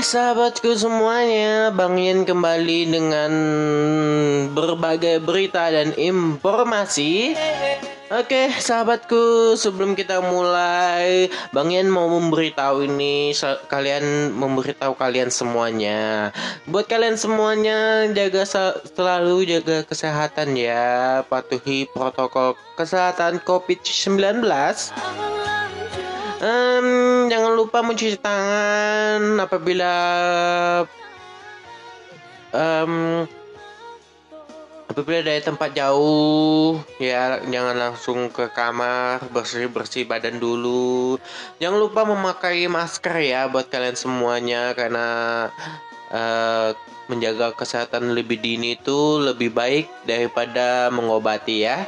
Sahabatku semuanya, Bang Ian kembali dengan berbagai berita dan informasi. Oke, sahabatku, sebelum kita mulai, Bang Ian mau memberitahu ini kalian memberitahu kalian semuanya. Buat kalian semuanya jaga selalu jaga kesehatan ya, patuhi protokol kesehatan COVID-19. Em, jangan lupa mencuci tangan apabila em, apabila dari tempat jauh. Ya jangan langsung ke kamar bersih bersih badan dulu. Jangan lupa memakai masker ya buat kalian semuanya karena eh, menjaga kesehatan lebih dini itu lebih baik daripada mengobati ya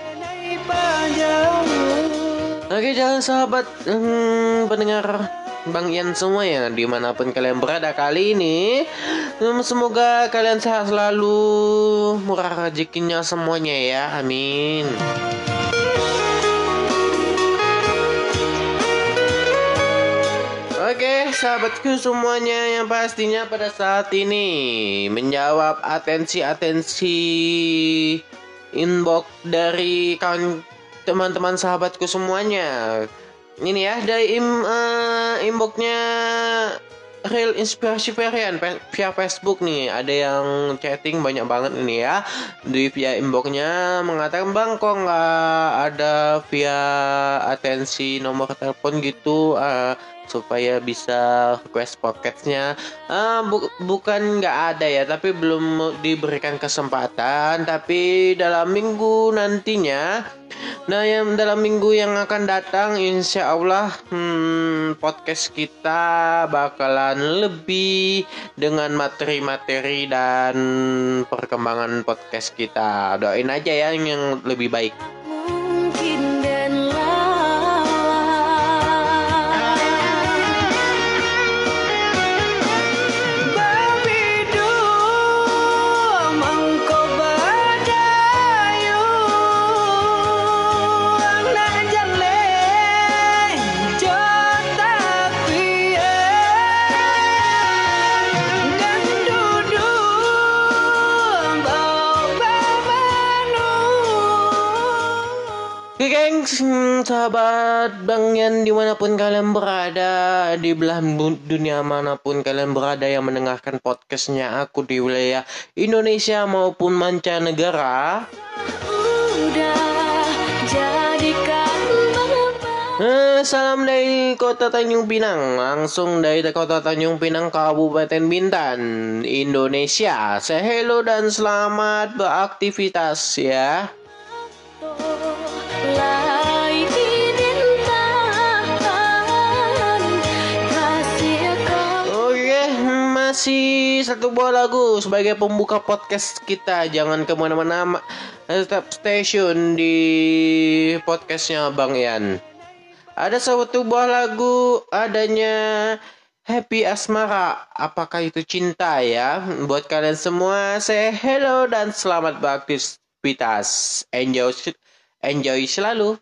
Oke jangan sahabat hmm, pendengar Bang Ian semua ya di mana pun kalian berada kali ini Semoga kalian sehat selalu Murah rezekinya semuanya ya Amin. Oke, sahabatku semuanya yang pastinya pada saat ini menjawab atensi-atensi inbox dari kawan teman-teman sahabatku semuanya. Ini ya dari im, eh, inboxnya Real Inspirasi Varian via Facebook nih. Ada yang chatting banyak banget ini ya. Di via inboxnya mengatakan bang kok nggak ada via atensi nomor telepon gitu? Eh, supaya bisa request podcastnya Ah, bu- bukan nggak ada ya tapi belum diberikan kesempatan. Tapi dalam minggu nantinya nah yang dalam minggu yang akan datang insya Allah hmm, podcast kita bakalan lebih dengan materi-materi dan perkembangan podcast kita. Doain aja ya yang lebih baik sahabat Bang Yan di mana pun kalian berada Di belahan dunia mana pun kalian berada yang mendengarkan podcastnya aku di wilayah Indonesia maupun mancanegara. Eh, Salam dari kota Tanjung Pinang Langsung dari kota Tanjung Pinang Kabupaten Bintan Indonesia. Say hello dan selamat beraktivitas ya masih satu buah lagu sebagai pembuka podcast kita. Jangan ke mana-mana, ma- tetap stay-tune di podcastnya Bang Ian. Ada satu buah lagu adanya Happy Asmara. Apakah itu cinta ya? Buat kalian semua, say hello dan selamat beraktivitas. Enjoy, enjoy selalu.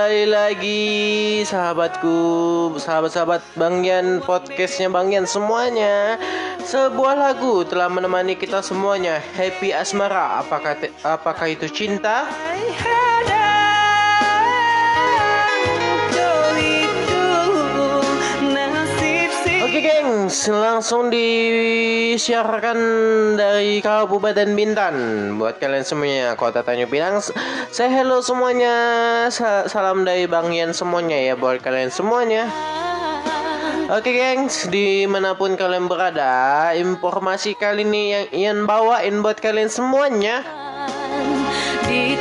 Kembali lagi sahabatku, sahabat-sahabat Bang Yan, podcastnya Bang Yan semuanya. Sebuah lagu telah menemani kita semuanya. Happy Asmara, apakah apakah itu cinta? Langsung disiarkan dari Kabupaten Bintan. Buat kalian semuanya, Kota Tanjung Pinang. Saya hello semuanya. Sa- Salam dari Bang Yan semuanya ya Buat kalian semuanya. Oke gengs, di mana pun kalian berada Informasi kali ini yang Ian bawain buat kalian semuanya. Di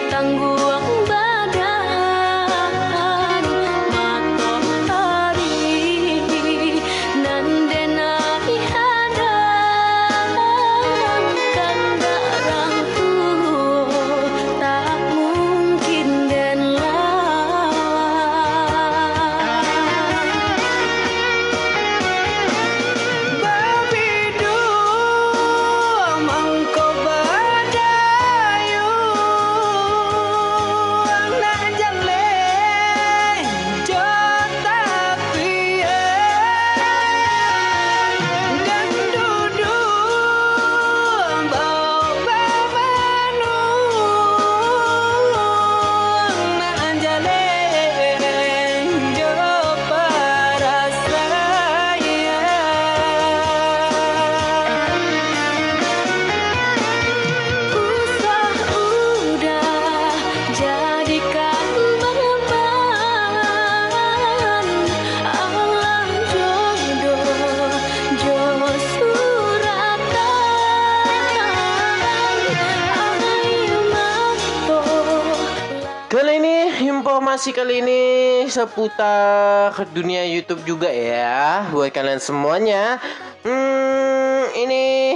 informasi kali ini seputar dunia YouTube juga ya buat kalian semuanya. Hmm, ini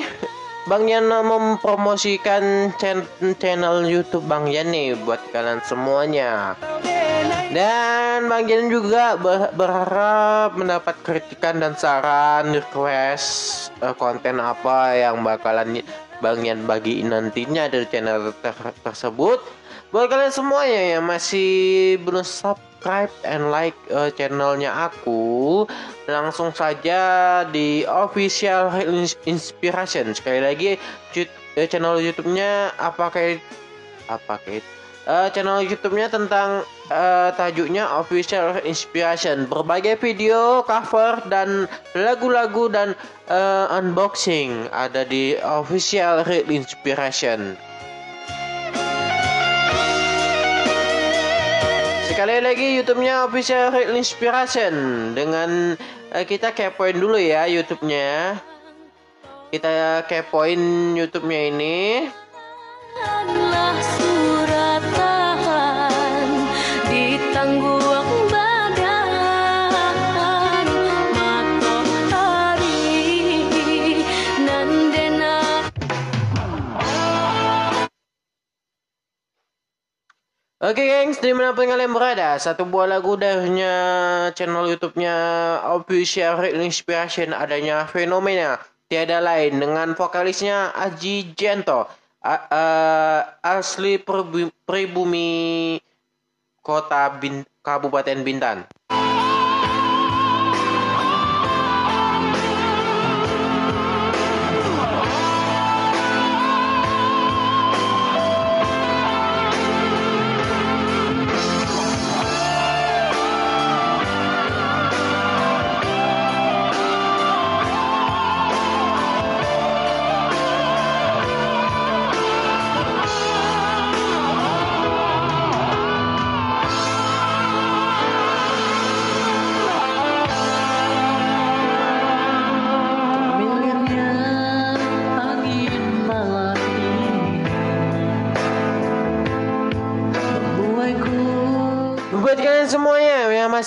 Bang Yan mempromosikan chan- channel YouTube Bang Yan nih buat kalian semuanya. Dan Bang Yan juga ber- berharap mendapat kritikan dan saran request eh, konten apa yang bakalan Bang Yan bagiin nantinya dari channel ter- tersebut. Buat kalian semuanya yang masih belum subscribe and like eh, channelnya aku, langsung saja di official Ins- inspiration. Sekali lagi eh, channel YouTube-nya apa kayak apa eh, channel YouTube-nya tentang eh, tajuknya Official Inspiration. Berbagai video, cover dan lagu-lagu dan eh, unboxing ada di Official Real Inspiration. Sekali lagi YouTube-nya Official Real Inspiration dengan eh, kita kepoin dulu ya YouTube-nya. Kita kepoin YouTube-nya ini. Adalah suratan Oke gengs, di mana pun kalian berada, satu buah lagu darinya channel YouTube-nya Official Inspiration adanya fenomena. Tiada lain dengan vokalisnya Aji Jento, asli Pribu- pribumi kota Bin- Kabupaten Bintan.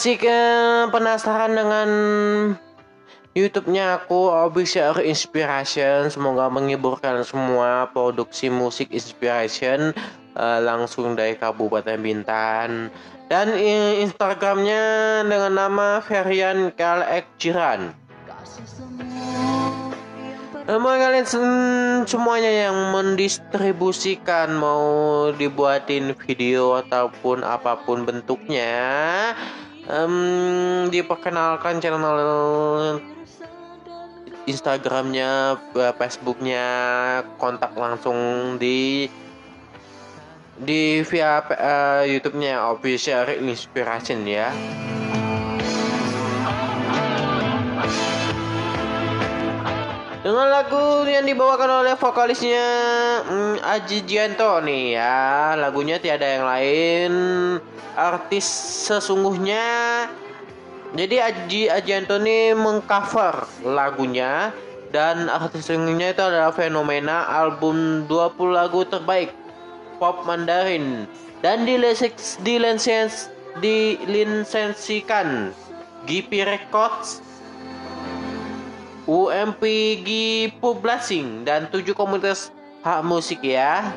Masih ke penasaran dengan YouTube-nya aku Official Inspiration semoga menghibur kalian semua produksi musik inspiration eh, langsung dari Kabupaten Bintan dan eh, Instagramnya dengan nama Ferian Kalek Ciran. Eh, Mau kalian sem- semuanya yang mendistribusikan mau dibuatin video ataupun apa pun bentuknya em, diperkenalkan channel Instagramnya, eh, Facebooknya, kontak langsung di di via eh, YouTube-nya Official Inspiration ya. Dengan lagu yang dibawakan oleh vokalisnya mm, Aji Gianto nih ya Lagunya tiada yang lain Artis sesungguhnya Jadi Aji Ajianto ini mengcover lagunya Dan artis sesungguhnya itu adalah fenomena album 20 lagu terbaik Pop Mandarin Dan dileseks, dilensens, dilisensikan GP Records UMPG Publishing dan tujuh komunitas hak musik ya.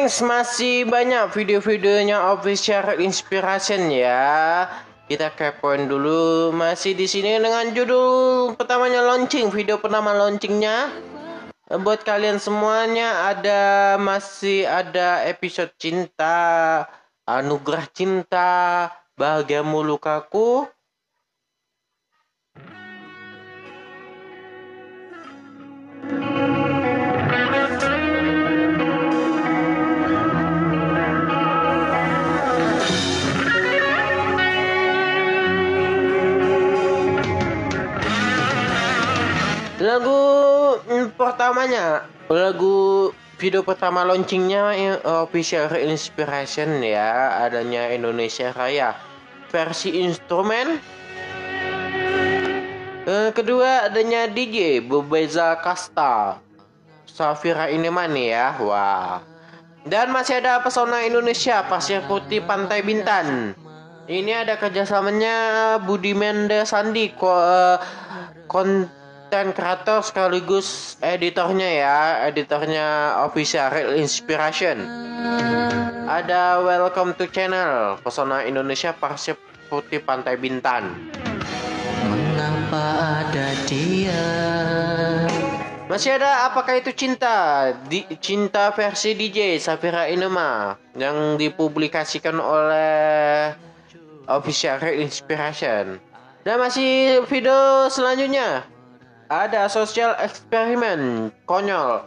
Gengs, masih banyak video-videonya official inspiration ya. Kita kepoin dulu masih di sini dengan judul pertamanya launching, video pertama launchingnya. Buat kalian semuanya ada masih ada episode cinta, anugerah cinta, bahagiamu lukaku. Lagu mm, pertamanya, lagu video pertama launchingnya eh, official inspiration ya, adanya Indonesia Raya versi instrumen. Eh, kedua adanya DJ Bebeza Kasta, Safira Inemani ya, wah. Dan masih ada pesona Indonesia Pasir Putih Pantai Bintan. Ini ada kerjasamanya Budi Mendes Sandi ko, eh, konten kreator sekaligus editornya ya, editornya official Real Inspiration. Ada Welcome to Channel Pesona Indonesia Pasir Putih Pantai Bintan. Mengapa ada dia Masih ada apakah itu cinta? Di, cinta versi DJ Safira Inema yang dipublikasikan oleh Official Real Inspiration. Dan masih video selanjutnya ada social eksperimen konyol.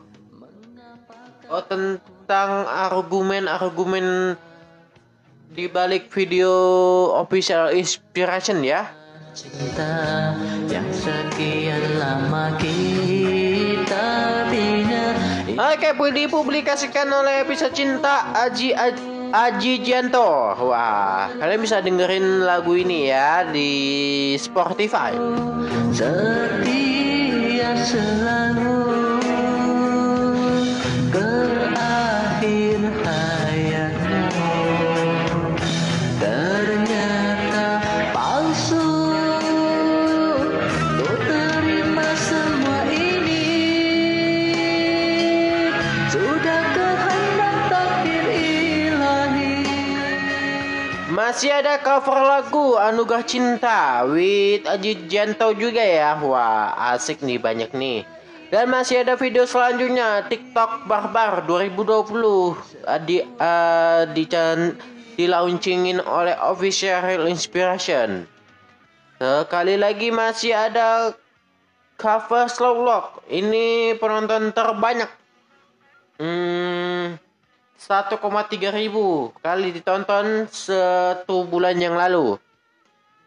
Oh tentang argumen-argumen di balik video Official Inspiration ya. Cinta yang sekian lama kita bina Oke, dipublikasikan oleh episode cinta Aji Aji, Aji Janto. Wah, kalian bisa dengerin lagu ini ya di Spotify. Setia selalu Masih ada cover lagu Anugerah Cinta with Aji Janto juga ya. Wah, asik nih banyak nih. Dan masih ada video selanjutnya TikTok Barbar 2020 uh, di uh, di di launchingin oleh Official Inspiration. Sekali lagi masih ada cover Slow Lock. Ini penonton terbanyak. Hmm, 1,3 ribu kali ditonton satu bulan yang lalu.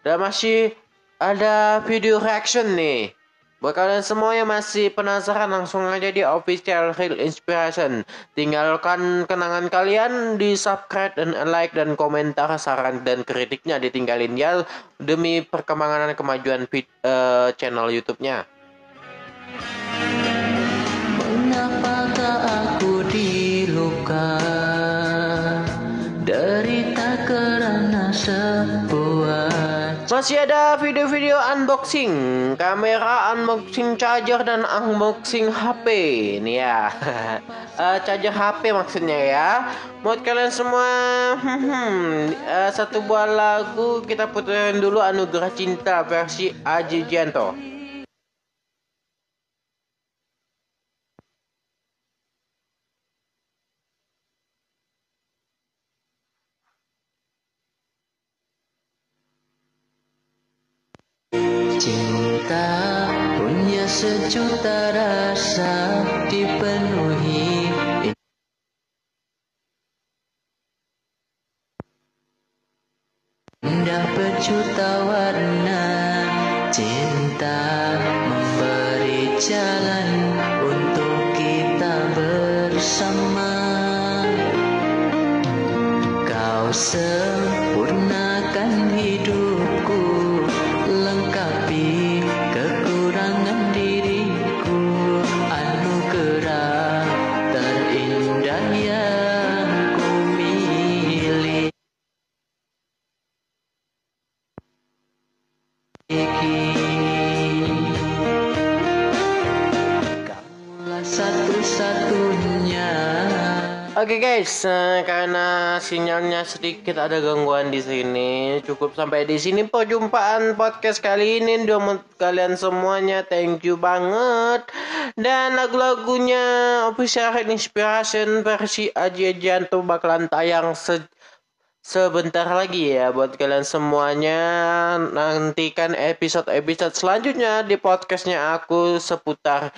Dan masih ada video reaction nih. Buat kalian semua yang masih penasaran langsung aja di official Real Inspiration. Tinggalkan kenangan kalian di subscribe dan like dan komentar saran dan kritiknya ditinggalin ya demi perkembangan dan kemajuan vid, eh, channel YouTube-nya. Mengapakah aku diluka Derita karena sebuah Masih ada video-video unboxing, kamera unboxing charger dan unboxing HP. Nih ya, Eh, charger HP maksudnya ya. Buat kalian semua, eh, satu buah lagu kita puterin dulu Anugerah Cinta versi Aji Janto. Sejuta rasa dipenuhi. Indah berjuta sinyalnya sedikit ada gangguan di sini, cukup sampai di sini perjumpaan podcast kali ini. Untuk kalian semuanya, thank you banget. Dan lagu-lagunya official Red Inspiration versi Aji Janto bakalan tayang se sebentar lagi ya buat kalian semuanya. Nantikan episode-episode selanjutnya di podcastnya aku seputar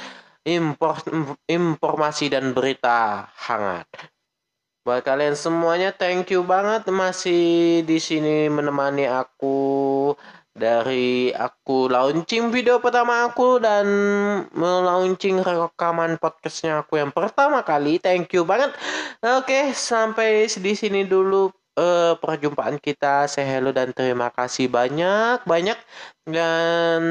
impor, informasi dan berita hangat. Buat kalian semuanya thank you banget masih di sini menemani aku dari aku launching video pertama aku dan melaunching rekaman podcastnya aku yang pertama kali. Thank you banget. Oke, sampai di sini dulu eh, perjumpaan kita. Saya hello dan terima kasih banyak banyak dan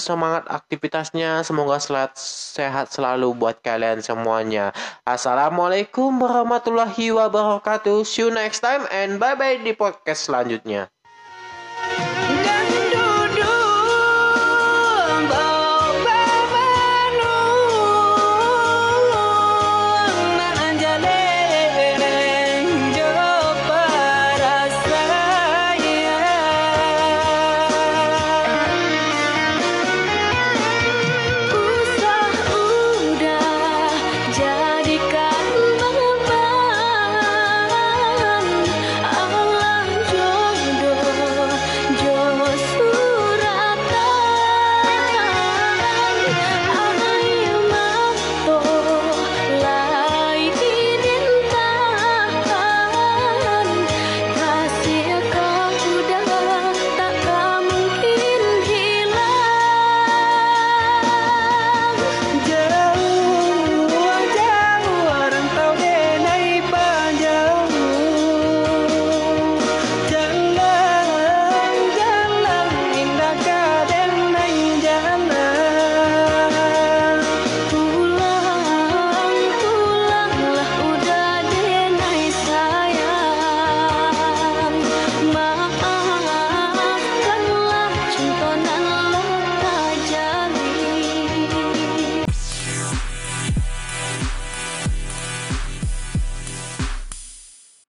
semangat aktivitasnya. Semoga selat, sehat selalu buat kalian semuanya. Assalamualaikum warahmatullahi wabarakatuh. See you next time and bye bye di podcast selanjutnya.